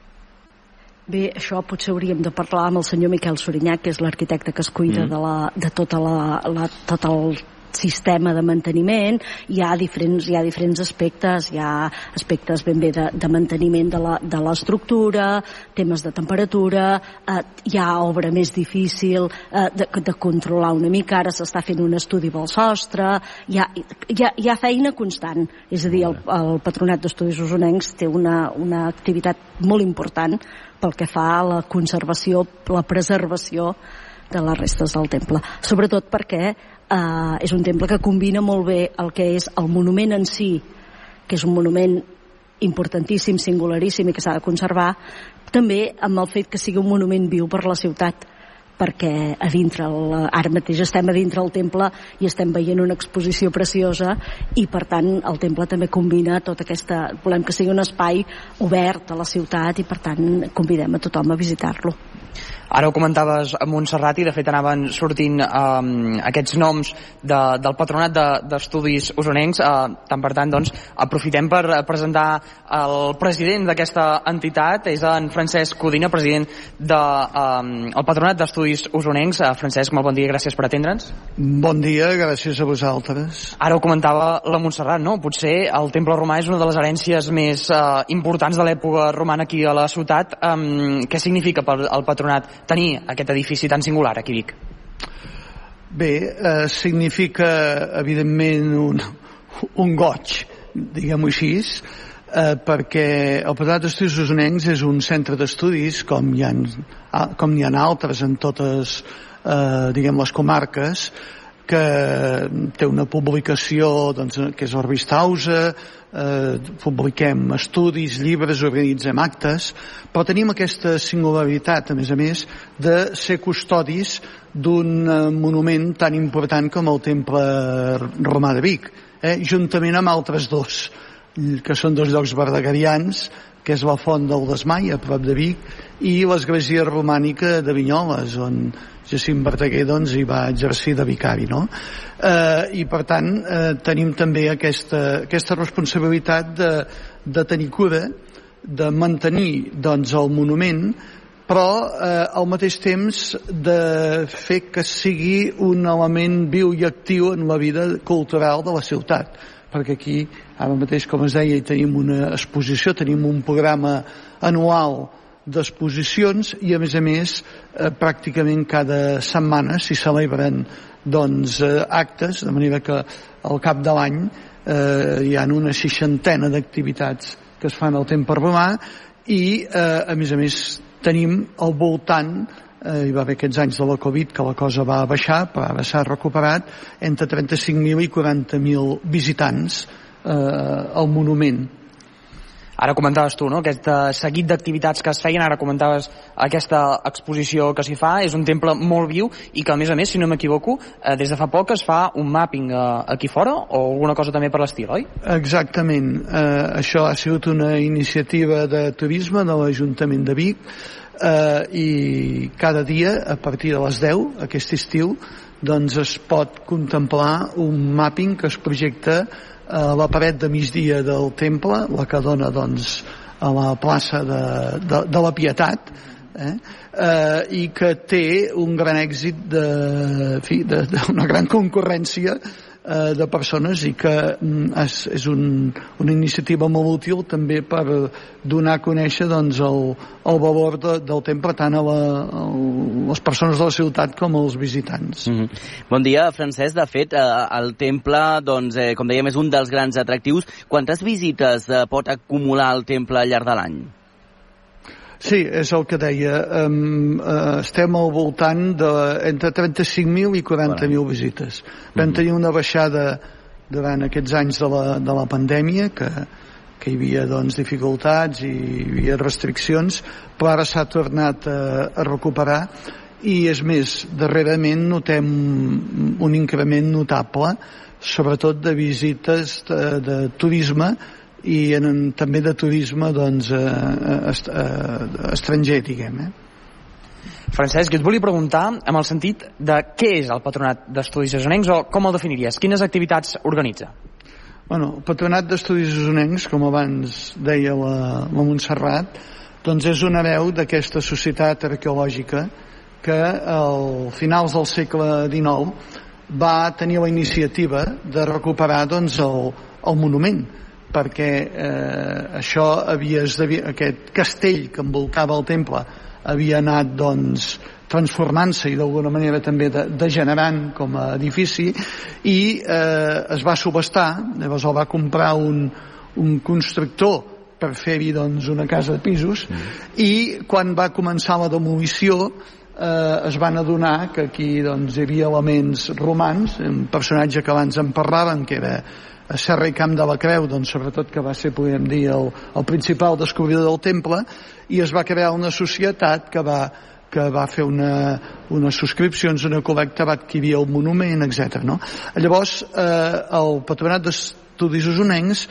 Bé, això potser hauríem de parlar amb el senyor Miquel Sorinyà, que és l'arquitecte que es cuida mm. de, la, de tota la, la, tot el sistema de manteniment hi ha diferents, hi ha diferents aspectes hi ha aspectes ben bé de, de manteniment de l'estructura temes de temperatura eh, hi ha obra més difícil eh, de, de controlar una mica ara s'està fent un estudi pel sostre hi ha, hi ha, hi ha feina constant és a dir, el, el Patronat d'Estudis Usonencs té una, una activitat molt important pel que fa a la conservació, la preservació de les restes del temple. Sobretot perquè eh, és un temple que combina molt bé el que és el monument en si, que és un monument importantíssim, singularíssim i que s'ha de conservar, també amb el fet que sigui un monument viu per la ciutat perquè a dintre, el, ara mateix estem a dintre el temple i estem veient una exposició preciosa i per tant el temple també combina tota aquesta, volem que sigui un espai obert a la ciutat i per tant convidem a tothom a visitar-lo. Ara ho comentaves a Montserrat i de fet anaven sortint um, aquests noms de, del patronat d'estudis de, usonencs. Uh, tant per tant, doncs, aprofitem per presentar el president d'aquesta entitat, és en Francesc Codina, president del um, el patronat d'estudis usonencs. Uh, Francesc, molt bon dia, gràcies per atendre'ns. Bon dia, gràcies a vosaltres. Ara ho comentava la Montserrat, no? Potser el temple romà és una de les herències més uh, importants de l'època romana aquí a la ciutat. Um, què significa per al patronat tenir aquest edifici tan singular aquí a Vic? Bé, eh, significa evidentment un, un goig, diguem-ho així, eh, perquè el Patronat d'Estudis Osonencs és un centre d'estudis com hi ha, com n'hi ha altres en totes eh, diguem les comarques que té una publicació doncs, que és Orbistausa, eh, publiquem estudis, llibres, organitzem actes, però tenim aquesta singularitat, a més a més, de ser custodis d'un eh, monument tan important com el Temple Romà de Vic, eh, juntament amb altres dos, que són dos llocs verdegarians, que és la Font del Desmai, a prop de Vic, i l'església romànica de Vinyoles, on Jacint Verdaguer doncs, hi va exercir de vicari. No? Eh, I per tant eh, tenim també aquesta, aquesta responsabilitat de, de tenir cura, de mantenir doncs, el monument, però eh, al mateix temps de fer que sigui un element viu i actiu en la vida cultural de la ciutat perquè aquí ara mateix com es deia hi tenim una exposició, tenim un programa anual d'exposicions i a més a més eh, pràcticament cada setmana s'hi celebren doncs, eh, actes, de manera que al cap de l'any eh, hi ha una seixantena d'activitats que es fan al temps per romà i eh, a més a més tenim al voltant eh, hi va haver aquests anys de la Covid que la cosa va baixar, però ara s'ha recuperat entre 35.000 i 40.000 visitants eh, al monument Ara comentaves tu, no?, aquest uh, seguit d'activitats que es feien, ara comentaves aquesta exposició que s'hi fa, és un temple molt viu i que, a més a més, si no m'equivoco, uh, des de fa poc es fa un mapping uh, aquí fora o alguna cosa també per l'estil, oi? Exactament. Uh, això ha sigut una iniciativa de turisme de l'Ajuntament de Vic uh, i cada dia, a partir de les 10, aquest estiu, doncs es pot contemplar un mapping que es projecta a la paret de migdia del temple, la que dona doncs, a la plaça de, de, de la Pietat, eh? Eh, i que té un gran èxit de, fi, de, de una gran concurrència eh, de persones i que mm, és, és un, una iniciativa molt útil també per donar a conèixer doncs, el, el valor de, del temple tant a, la, a les persones de la ciutat com als visitants. Mm -hmm. Bon dia, Francesc. De fet, eh, el temple, doncs, eh, com dèiem, és un dels grans atractius. Quantes visites eh, pot acumular el temple al llarg de l'any? Sí, és el que deia. Um, uh, estem al voltant de entre 35.000 i 40.000 visites. Vam tenir una baixada durant aquests anys de la, de la pandèmia que, que hi havia doncs, dificultats i hi havia restriccions, però ara s'ha tornat a, a recuperar i és més, darrerament notem un increment notable sobretot de visites de, de turisme i en, també de turisme doncs, eh, est, eh, estranger, diguem. Eh? Francesc, jo et volia preguntar amb el sentit de què és el Patronat d'Estudis Osonencs o com el definiries? Quines activitats organitza? Bueno, el Patronat d'Estudis Osonencs, com abans deia la, la Montserrat, doncs és una veu d'aquesta societat arqueològica que al finals del segle XIX va tenir la iniciativa de recuperar doncs, el, el monument perquè eh, això havia aquest castell que envolcava el temple havia anat doncs, transformant-se i d'alguna manera també de, degenerant com a edifici i eh, es va subestar llavors el va comprar un, un constructor per fer-hi doncs, una casa de pisos mm. i quan va començar la demolició eh, es van adonar que aquí doncs, hi havia elements romans un personatge que abans en parlàvem que era a Serra i Camp de la Creu, doncs sobretot que va ser, podríem dir, el, el principal descobridor del temple, i es va crear una societat que va, que va fer una, unes subscripcions, una col·lecta, va adquirir el monument, etc. No? Llavors, eh, el Patronat d'Estudis Osonencs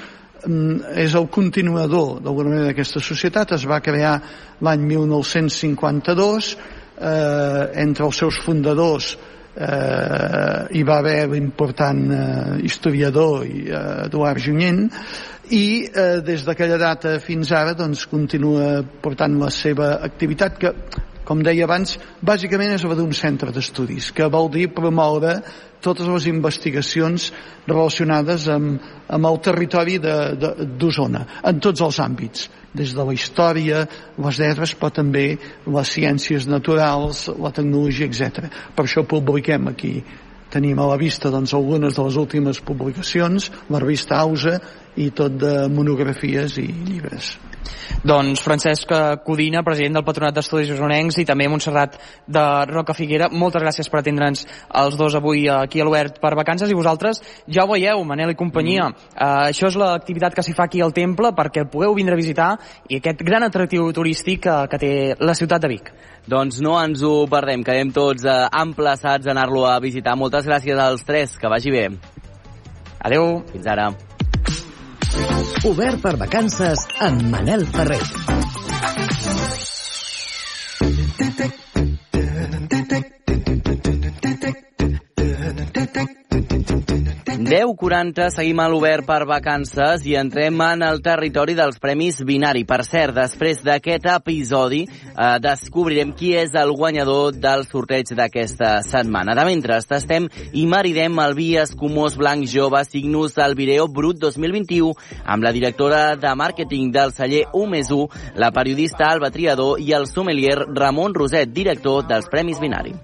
mm, és el continuador d'alguna manera d'aquesta societat, es va crear l'any 1952, eh, entre els seus fundadors eh, hi va haver l'important eh, historiador eh, Eduard Junyent i eh, des d'aquella data fins ara doncs, continua portant la seva activitat que com deia abans, bàsicament és d'un centre d'estudis, que vol dir promoure totes les investigacions relacionades amb, amb el territori d'Osona, en tots els àmbits, des de la història, les lletres, però també les ciències naturals, la tecnologia, etc. Per això publiquem aquí tenim a la vista doncs, algunes de les últimes publicacions, la revista Ausa i tot de monografies i llibres. Doncs Francesc Codina, president del Patronat d'Estudis Osonencs i també Montserrat de Roca Figuera, moltes gràcies per atendre'ns els dos avui aquí a l'Obert per vacances i vosaltres ja ho veieu, Manel i companyia. Mm. Uh, això és l'activitat que s'hi fa aquí al temple perquè el pugueu vindre a visitar i aquest gran atractiu turístic que, que té la ciutat de Vic. Doncs no ens ho perdem, quedem tots uh, emplaçats a anar-lo a visitar. Moltes gràcies als tres, que vagi bé. Adeu. Fins ara. Obert per vacances amb Manel Ferrer. 10.40, seguim a l'Obert per vacances i entrem en el territori dels Premis Binari. Per cert, després d'aquest episodi eh, descobrirem qui és el guanyador del sorteig d'aquesta setmana. De mentre, tastem i maridem el vi escumós blanc jove Signus Albireo Brut 2021 amb la directora de màrqueting del celler 1 la periodista Alba Triador i el sommelier Ramon Roset, director dels Premis Binari.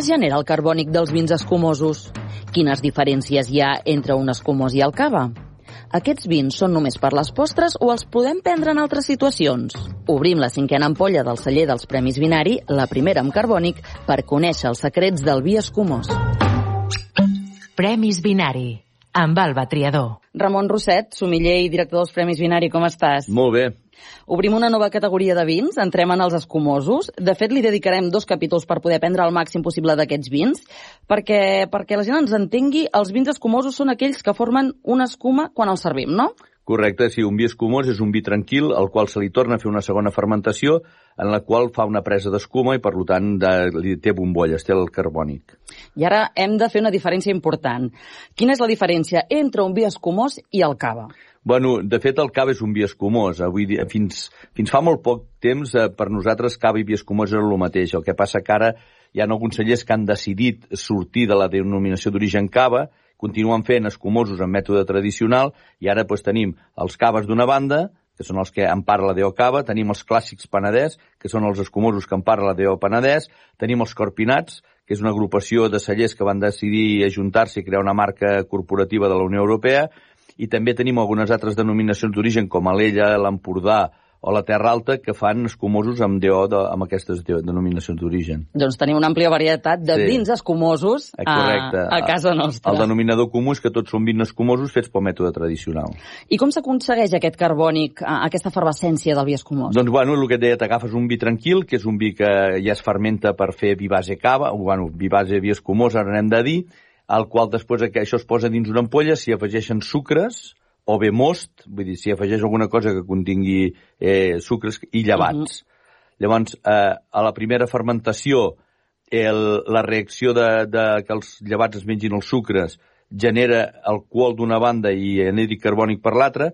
Es genera el carbònic dels vins escumosos? Quines diferències hi ha entre un escumós i el cava? Aquests vins són només per les postres o els podem prendre en altres situacions? Obrim la cinquena ampolla del celler dels Premis Binari, la primera amb carbònic, per conèixer els secrets del vi escumós. Premis Binari, amb Alba Triador. Ramon Rosset, somiller i director dels Premis Binari, com estàs? Molt bé. Obrim una nova categoria de vins, entrem en els escumosos. De fet, li dedicarem dos capítols per poder prendre el màxim possible d'aquests vins, perquè, perquè la gent ens entengui, els vins escumosos són aquells que formen una escuma quan els servim, no? Correcte, sí, un vi escumós és un vi tranquil al qual se li torna a fer una segona fermentació en la qual fa una presa d'escuma i per tant de, li té bombolles, té el carbònic. I ara hem de fer una diferència important. Quina és la diferència entre un vi escumós i el cava? Bueno, de fet, el cava és un vi escumós. Avui dia, fins, fins fa molt poc temps, eh, per nosaltres cava i vi escumós era el mateix. El que passa que ara hi ha alguns cellers que han decidit sortir de la denominació d'origen cava, continuen fent escumosos en mètode tradicional, i ara pues, tenim els caves d'una banda, que són els que en parla Deo Cava, tenim els clàssics Penedès, que són els escumosos que en parla Deo Penedès, tenim els Corpinats, que és una agrupació de cellers que van decidir ajuntar-se i crear una marca corporativa de la Unió Europea, i també tenim algunes altres denominacions d'origen com Alella, l'Empordà o la Terra Alta, que fan escumosos amb DO, de, amb aquestes de, denominacions d'origen. Doncs tenim una àmplia varietat de Sí. vins escumosos Eh, a, Correcte. a casa nostra. El denominador comú és que tots són vins escumosos fets pel mètode tradicional. I com s'aconsegueix aquest carbònic, aquesta efervescència del vi escumós? Doncs, bueno, el que et deia, t'agafes un vi tranquil, que és un vi que ja es fermenta per fer vi base cava, o, bueno, vi base vi escumós, ara anem de dir, al qual després això es posa dins una ampolla, s'hi afegeixen sucres, o bé most, vull dir, s'hi afegeix alguna cosa que contingui eh, sucres i llevats. Llavors, eh, a la primera fermentació, el, la reacció de, de que els llevats es mengin els sucres genera alcohol d'una banda i anhídrid carbònic per l'altra.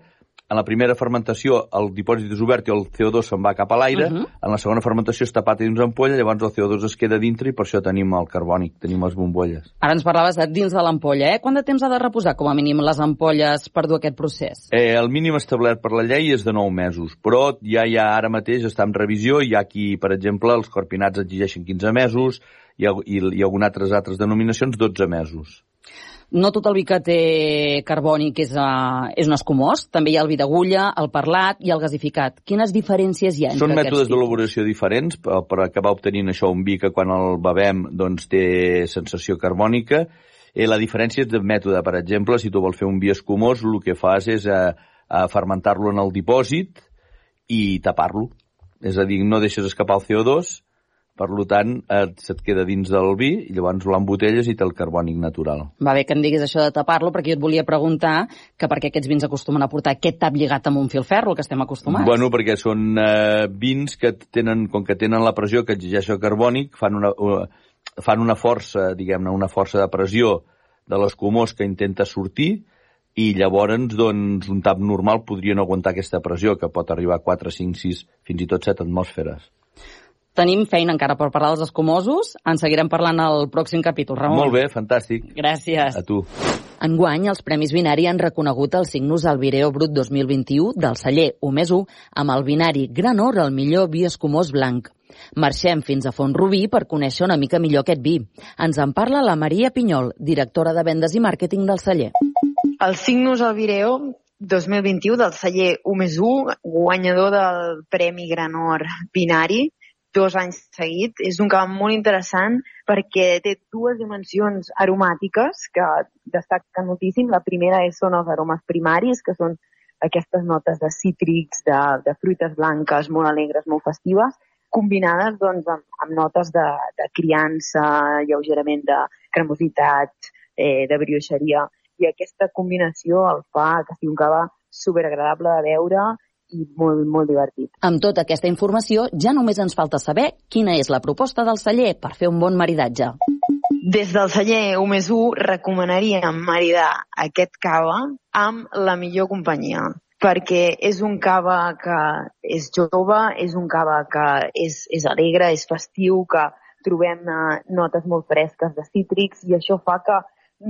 En la primera fermentació el dipòsit és obert i el CO2 se'n va cap a l'aire. Mhm. En la segona fermentació està tapat dins una ampolla, llavors el CO2 es queda dintre i per això tenim el carbònic, tenim les bombolles. Ara ens parlaves de dins de l'ampolla, eh? Quant de temps ha de reposar, com a mínim, les ampolles per dur aquest procés? Eh, el mínim establert per la llei és de 9 mesos, però ja hi ha ara mateix està en revisió, hi ha aquí, per exemple, els corpinats exigeixen 15 mesos i, i, i algunes altres, altres denominacions 12 mesos. No tot el vi que té carbònic és, uh, és un escumós. També hi ha el vi d'agulla, el parlat i el gasificat. Quines diferències hi ha entre Són mètodes d'elaboració diferents per, per acabar obtenint això un vi que quan el bevem doncs, té sensació carbònica. Eh, la diferència és de mètode. Per exemple, si tu vols fer un vi escumós, el que fas és eh, eh, fermentar-lo en el dipòsit i tapar-lo. És a dir, no deixes escapar el CO2, per tant, eh, se't queda dins del vi i llavors l'embotelles i té el carbònic natural. Va bé que em diguis això de tapar-lo, perquè jo et volia preguntar que per què aquests vins acostumen a portar aquest tap lligat amb un filferro, que estem acostumats. Bueno, perquè són eh, vins que tenen, com que tenen la pressió que exigeix el carbònic, fan una, una, fan una força, diguem-ne, una força de pressió de l'escumós que intenta sortir i llavors, doncs, un tap normal podria no aguantar aquesta pressió, que pot arribar a 4, 5, 6, fins i tot 7 atmosferes. Tenim feina encara per parlar dels escumosos. En seguirem parlant al pròxim capítol, Ramon. Molt bé, fantàstic. Gràcies. A tu. Enguany, els Premis Binari han reconegut el Signus Albireo Brut 2021 del celler 1 més 1 amb el binari Gran Or, el millor vi escumós blanc. Marxem fins a Font-rubí per conèixer una mica millor aquest vi. Ens en parla la Maria Pinyol, directora de vendes i màrqueting del celler. El Signus Albireo 2021 del celler 1 més 1, guanyador del Premi Gran Or Binari, dos anys seguit. És un cava molt interessant perquè té dues dimensions aromàtiques que destaquen moltíssim. La primera és, són els aromes primaris, que són aquestes notes de cítrics, de, de fruites blanques molt alegres, molt festives, combinades doncs, amb, amb notes de, de criança, lleugerament de cremositat, eh, de brioixeria. I aquesta combinació el fa que sigui un cava superagradable de veure i molt, molt divertit. Amb tota aquesta informació, ja només ens falta saber quina és la proposta del celler per fer un bon maridatge. Des del celler 1 més 1 recomanaríem maridar aquest cava amb la millor companyia perquè és un cava que és jove, és un cava que és, és alegre, és festiu, que trobem eh, notes molt fresques de cítrics i això fa que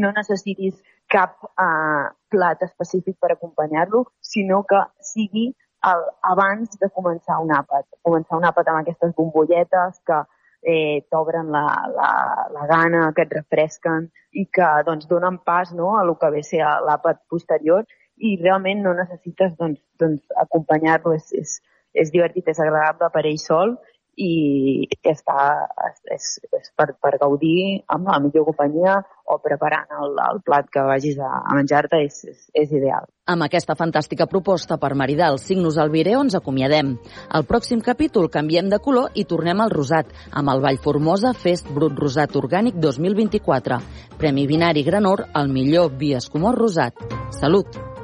no necessitis cap eh, plat específic per acompanyar-lo, sinó que sigui el, abans de començar un àpat. Començar un àpat amb aquestes bombolletes que eh, t'obren la, la, la gana, que et refresquen i que doncs, donen pas no, a lo que ve ser l'àpat posterior i realment no necessites doncs, doncs, acompanyar-lo. És, és, és divertit, és agradable per ell sol i està, és, és per, per gaudir amb la millor companyia o preparant el, el plat que vagis a, a menjar-te és, és, és ideal. Amb aquesta fantàstica proposta per maridar el Signus Albireo ens acomiadem. Al pròxim capítol canviem de color i tornem al rosat, amb el Vallformosa Fest Brut Rosat Orgànic 2024. Premi Binari Granor al millor vi escumós rosat. Salut!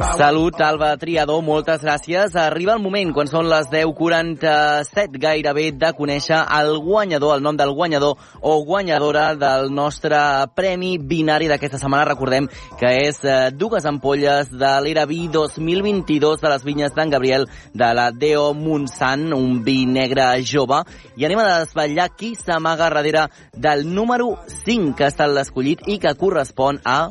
Salut, Alba Triador, moltes gràcies. Arriba el moment, quan són les 10.47 gairebé, de conèixer el guanyador, el nom del guanyador o guanyadora del nostre Premi Binari d'aquesta setmana. Recordem que és eh, dues ampolles de l'Era Vi 2022 de les vinyes d'en Gabriel de la Deo Montsant, un vi negre jove. I anem a desvetllar qui s'amaga darrere del número 5 que ha estat l'escollit i que correspon a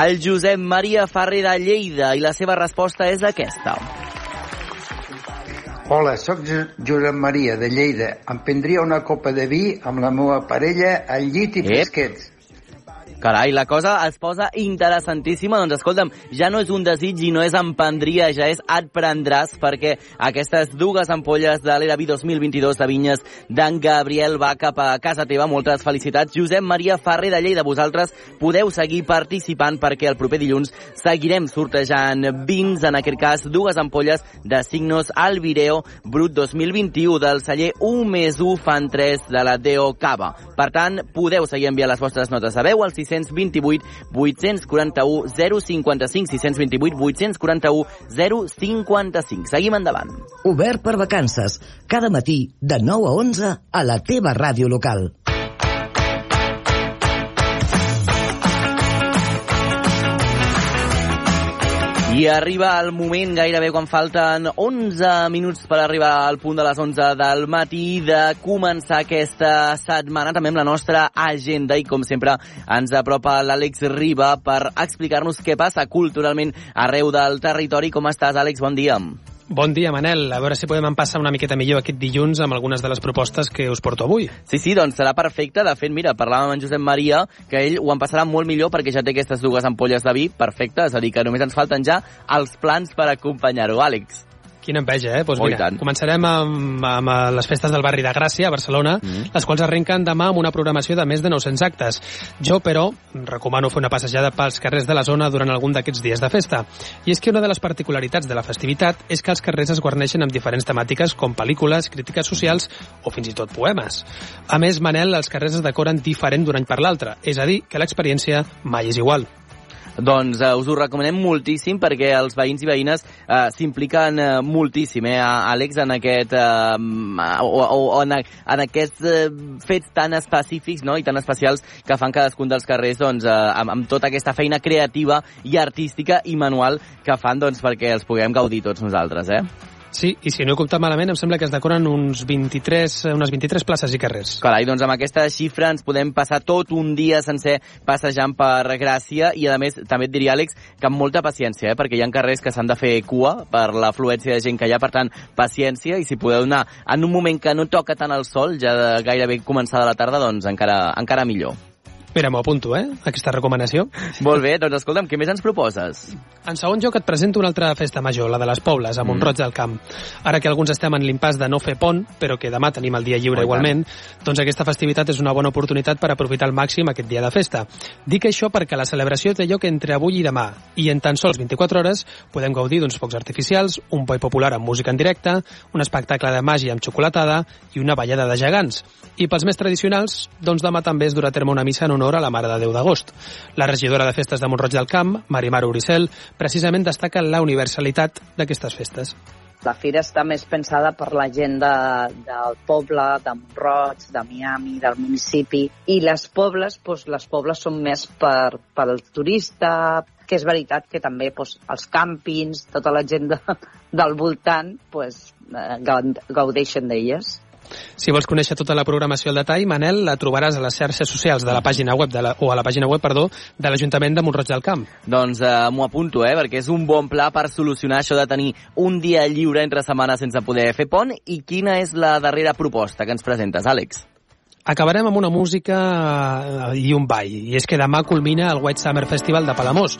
el Josep Maria Ferrer de Lleida i la seva resposta és aquesta. Hola, sóc Jo- Josep Maria de Lleida. Em prendria una copa de vi amb la meva parella al llit i fresquets. Carai, la cosa es posa interessantíssima. Doncs escolta'm, ja no és un desig i no és emprendria, ja és et prendràs, perquè aquestes dues ampolles de l'Era Vi 2022 de vinyes d'en Gabriel va cap a casa teva. Moltes felicitats. Josep Maria Ferrer de Lleida, vosaltres podeu seguir participant perquè el proper dilluns seguirem sortejant vins, en aquest cas dues ampolles de Signos al Vireo Brut 2021 del celler 1 més 1 fan 3 de la Deo Cava. Per tant, podeu seguir enviant les vostres notes de veu al 628 841 055 628 841 055. Seguim endavant. Obert per vacances. Cada matí, de 9 a 11, a la teva ràdio local. I arriba el moment, gairebé quan falten 11 minuts per arribar al punt de les 11 del matí, de començar aquesta setmana també amb la nostra agenda i com sempre ens apropa l'Àlex Riba per explicar-nos què passa culturalment arreu del territori. Com estàs, Àlex? Bon dia. Bon dia, Manel. A veure si podem empassar una miqueta millor aquest dilluns amb algunes de les propostes que us porto avui. Sí, sí, doncs serà perfecte. De fet, mira, parlàvem amb en Josep Maria que ell ho en passarà molt millor perquè ja té aquestes dues ampolles de vi. Perfecte, és a dir, que només ens falten ja els plans per acompanyar-ho. Àlex. Quina enveja, eh? Pues Oh, mira, començarem amb, amb les festes del barri de Gràcia, a Barcelona, Mm. les quals arrenquen demà amb una programació de més de 900 actes. Jo, però, recomano fer una passejada pels carrers de la zona durant algun d'aquests dies de festa. I és que una de les particularitats de la festivitat és que els carrers es guarneixen amb diferents temàtiques com pel·lícules, crítiques socials o fins i tot poemes. A més, Manel, els carrers es decoren diferent d'un any per l'altre, és a dir, que l'experiència mai és igual. Doncs eh, us ho recomanem moltíssim perquè els veïns i veïnes eh, s'impliquen eh, moltíssim, eh, Àlex, en aquest, eh, o, o, en, en aquests eh, fets tan específics no? i tan especials que fan cadascun dels carrers doncs, eh, amb, amb tota aquesta feina creativa i artística i manual que fan doncs, perquè els puguem gaudir tots nosaltres. Eh? Sí, i si no he comptat malament, em sembla que es decoren uns 23, eh, unes 23 places i carrers. Carai, doncs amb aquesta xifra ens podem passar tot un dia sencer passejant per Gràcia i a més també et diria, Àlex, que amb molta paciència, eh? perquè hi ha carrers que s'han de fer cua per l'afluència de gent que hi ha, per tant, paciència i si podeu anar en un moment que no toca tant el sol, ja de gairebé començada la tarda, doncs encara, encara millor. Mira, m'ho apunto, eh, aquesta recomanació. Molt bé, doncs escolta'm, què més ens proposes? En segon lloc et presento una altra festa major, la de les Pobles, a Montroig del Camp. Ara que alguns estem en l'impàs de no fer pont, però que demà tenim el dia lliure Oh, igualment, doncs aquesta festivitat és una bona oportunitat per aprofitar al màxim aquest dia de festa. Dic això perquè la celebració té lloc entre avui i demà, i en tan sols 24 hores podem gaudir d'uns focs artificials, un boi popular amb música en directe, un espectacle de màgia amb xocolatada i una ballada de gegants. I pels més tradicionals, doncs demà també es durà a terme una missa en honor a la Mare de Déu d'Agost. La regidora de Festes de Montroig del Camp, Marimar Uricel, precisament destaca la universalitat d'aquestes festes. La fira està més pensada per la gent de, del poble, de Montroig, de Miami, del municipi, i les pobles, doncs, les pobles són més per, per al turista, que és veritat que també doncs, els càmpings, tota la gent de, del voltant, doncs, eh, gaud- gaudeixen d'elles. Si vols conèixer tota la programació al detall, Manel, la trobaràs a les xarxes socials de la pàgina web de la, o a la pàgina web, perdó, de l'Ajuntament de Montroig del Camp. Doncs eh, m'ho apunto, eh, perquè és un bon pla per solucionar això de tenir un dia lliure entre setmanes sense poder fer pont. I quina és la darrera proposta que ens presentes, Àlex? Acabarem amb una música eh, i un ball, i és que demà culmina el White Summer Festival de Palamós.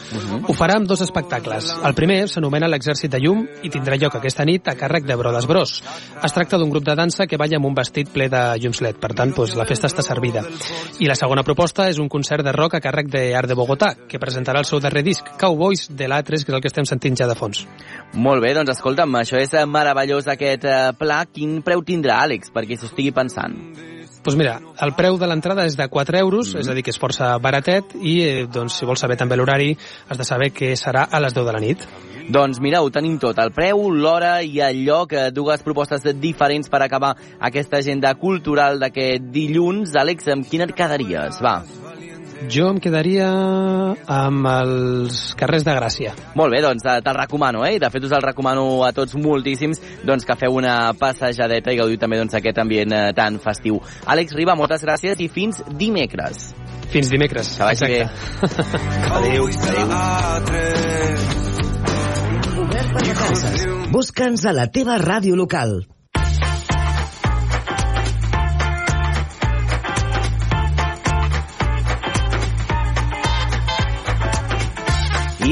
Ho farà amb dos espectacles. El primer s'anomena l'Exèrcit de Llum i tindrà lloc aquesta nit a càrrec de Brodes Bros. Es tracta d'un grup de dansa que balla amb un vestit ple de llums LED, per tant, doncs, la festa està servida. I la segona proposta és un concert de rock a càrrec de Art de Bogotà, que presentarà el seu darrer disc, Cowboys de l'A3, que és el que estem sentint ja de fons. Molt bé, doncs escolta'm, això és meravellós aquest eh, pla. Quin preu tindrà, Àlex, perquè s'ho estigui pensant? Doncs mira, el preu de l'entrada és de 4 euros, mm -hmm. és a dir, que és força baratet, i eh, doncs, si vols saber també l'horari, has de saber que serà a les 10 de la nit. Doncs mira, ho tenim tot, el preu, l'hora i el lloc, eh, dues propostes diferents per acabar aquesta agenda cultural d'aquest dilluns. Àlex, amb quina et quedaries? Va. Jo em quedaria amb els carrers de Gràcia. Molt bé, doncs te'l recomano, eh? De fet, us el recomano a tots moltíssims doncs, que feu una passejadeta i gaudiu també doncs, aquest ambient eh, tan festiu. Àlex Riba, moltes gràcies i fins dimecres. Fins dimecres, Que vagi bé. Adéu, adéu. Busca'ns a la teva ràdio local.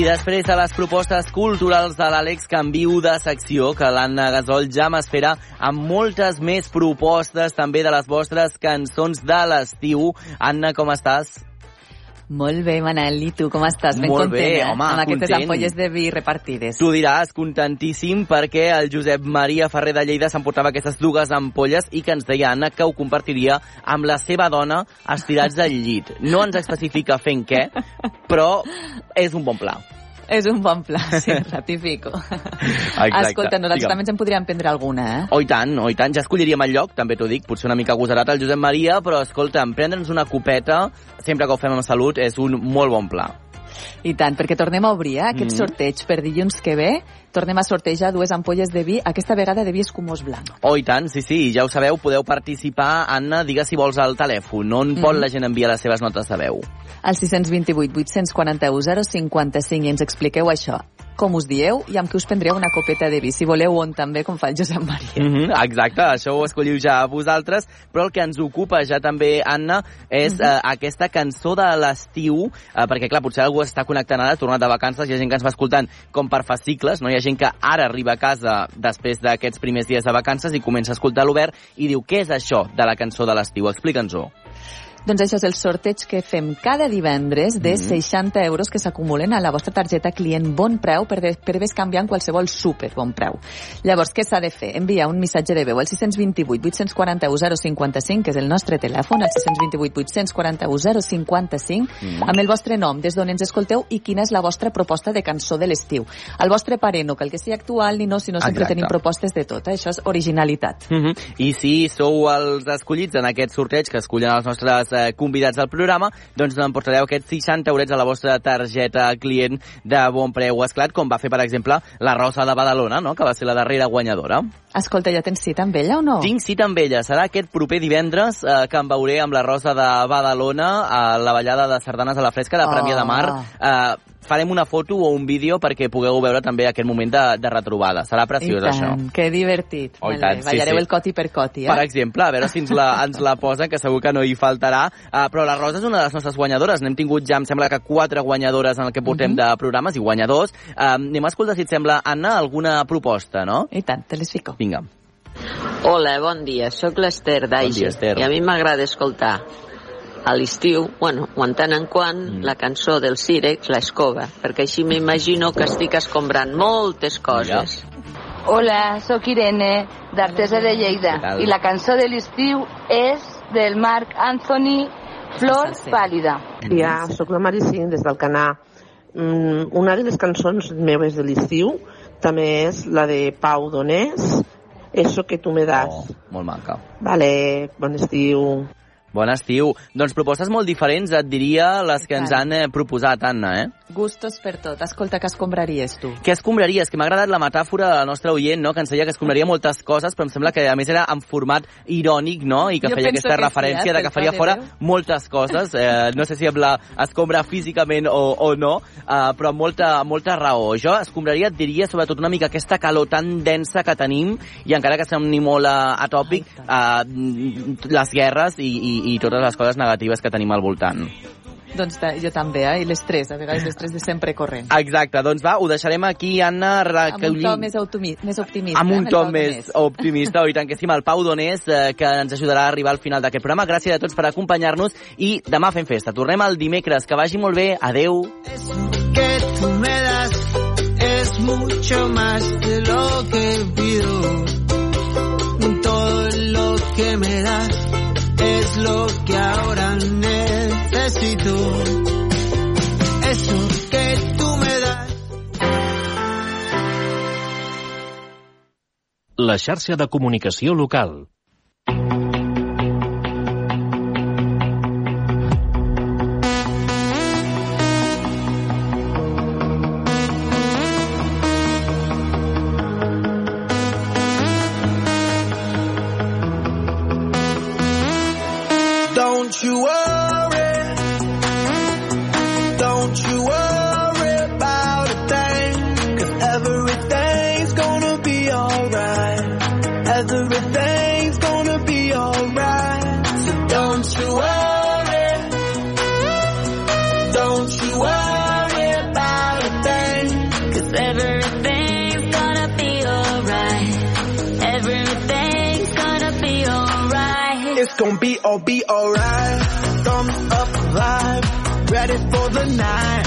I després de les propostes culturals de l'Àlex, canvio de secció, que l'Anna Gasol ja m'espera amb moltes més propostes també de les vostres cançons de l'estiu. Anna, com estàs? Molt bé, Manel, i tu com estàs? Ben Molt content, bé, eh? home, Amb aquestes content. ampolles de vi repartides. Tu diràs, contentíssim, perquè el Josep Maria Ferrer de Lleida s'emportava aquestes dues ampolles i que ens deia Anna que ho compartiria amb la seva dona estirats al llit. No ens especifica fent què, però és un bon pla. És un bon pla, sí, *laughs* ratifico. Exacte. Escolta, nosaltres Digue'm. també ens en podríem prendre alguna, eh? Oh, i tant, oh, i tant. Ja escolliríem el lloc, també t'ho dic, potser una mica agosarat el Josep Maria, però escolta'm, prendre'ns una copeta, sempre que ho fem amb salut, és un molt bon pla. I tant, perquè tornem a obrir eh, aquest Mhm. sorteig per dilluns que ve. Tornem a sortejar dues ampolles de vi, aquesta vegada de vi escumós blanc. Oh, i tant, sí, sí, ja ho sabeu, podeu participar. Anna, digues si vols el telèfon, on pot Mhm. la gent enviar les seves notes de veu? Al 628 841 055 i ens expliqueu això. Com us dieu i amb què us prendreu una copeta de vi. Si voleu on també, com fa el Josep Maria. Mm -hmm, exacte, això ho escolliu ja vosaltres, però el que ens ocupa ja també, Anna, és Mhm. eh, aquesta cançó de l'estiu, eh, perquè clar, potser algú està connectant ara, tornat de vacances, hi ha gent que ens va escoltant com per fascicles, no? hi ha gent que ara arriba a casa després d'aquests primers dies de vacances i comença a escoltar l'obert i diu, què és això de la cançó de l'estiu? Explica'ns-ho. Doncs això és el sorteig que fem cada divendres de Mhm. 60 euros que s'acumulen a la vostra targeta client Bon Preu per, de, per bescanviar en qualsevol super Bon Preu. Llavors, què s'ha de fer? Enviar un missatge de veu al 628 841 055, que és el nostre telèfon, al 628 841 055, Mhm. amb el vostre nom, des d'on ens escolteu i quina és la vostra proposta de cançó de l'estiu. El vostre pare no cal que sigui actual ni no, sinó sempre Exacte. tenim propostes de tot. Eh? Això és originalitat. Mm -hmm. I si sou els escollits en aquest sorteig que escollen els nostres eh, convidats al programa, doncs emportareu aquests 60 eurets a la vostra targeta client de bon preu esclat, com va fer, per exemple, la Rosa de Badalona, no? que va ser la darrera guanyadora. Escolta, ja tens cita amb ella o no? Tinc cita amb ella. Serà aquest proper divendres eh, que em veuré amb la Rosa de Badalona a la ballada de sardanes a la fresca de Premià de Mar. Eh, farem una foto o un vídeo perquè pugueu veure també aquest moment de, de retrobada. Serà preciós, tant, això. que divertit. Oh, Molt tant, sí, ballareu sí. el coti per coti, eh? Per exemple, a veure si ens la, *laughs* ens la posen, que segur que no hi faltarà. Uh, però la Rosa és una de les nostres guanyadores. N'hem tingut ja, em sembla que quatre guanyadores en el que portem Mhm. de programes i guanyadors. Uh, anem a escoltar, si et sembla, Anna, alguna proposta, no? I tant, te les fico. Vinga. Hola, bon dia. Sóc l'Ester Bon d'Aige. dia, Ester. I a mi m'agrada escoltar a l'estiu, bueno, o en tant en quant, mm. la cançó del Cirex, l'escova, perquè així m'imagino que estic escombrant moltes coses. Hola, sóc Irene, d'Artesa de Lleida, i la cançó de l'estiu és del Marc Anthony Flor Pàlida. Ja, sóc la Maricín, des del Canà. Mm, una de les cançons meves de l'estiu també és la de Pau Donés, Eso que tu me das. Oh, molt maca. Vale, bon estiu. Bon estiu. Doncs propostes molt diferents, et diria, les que ens han eh, proposat, Anna, eh? Gustos per tot. Escolta, què escombraries tu? Què escombraries? Que m'ha agradat la metàfora del nostre oient, no? que ens deia que escombraria moltes coses, però em sembla que a més era en format irònic, no? I que Jo feia aquesta que sí, referència eh, de que faria de fora veu. moltes coses. Eh, no sé si amb la escombra físicament o, o no, eh, però amb molta, molta raó. Jo escombraria, et diria, sobretot una mica aquesta calor tan densa que tenim, i encara que sembli molt eh, atòpic, eh, les guerres i, i, i totes les coses negatives que tenim al voltant. Doncs ta- jo també, eh? I l'estrès, a vegades l'estrès de sempre corrent. Exacte, doncs va, ho deixarem aquí, Anna, Amb un recollint... to més, més optimista. amb un to més optimista, oi tant que sí, amb el Pau Donés, eh, que ens ajudarà a arribar al final d'aquest programa. Gràcies a tots per acompanyar-nos i demà fem festa. Tornem el dimecres. Que vagi molt bé. Adeu. que tú me das es mucho más de lo que pido. Todo lo que me das es lo que ahora necesito. Eso que tú me das. La xarxa de comunicació local. Don't you be be alright. Thumbs up vibe, ready for the night.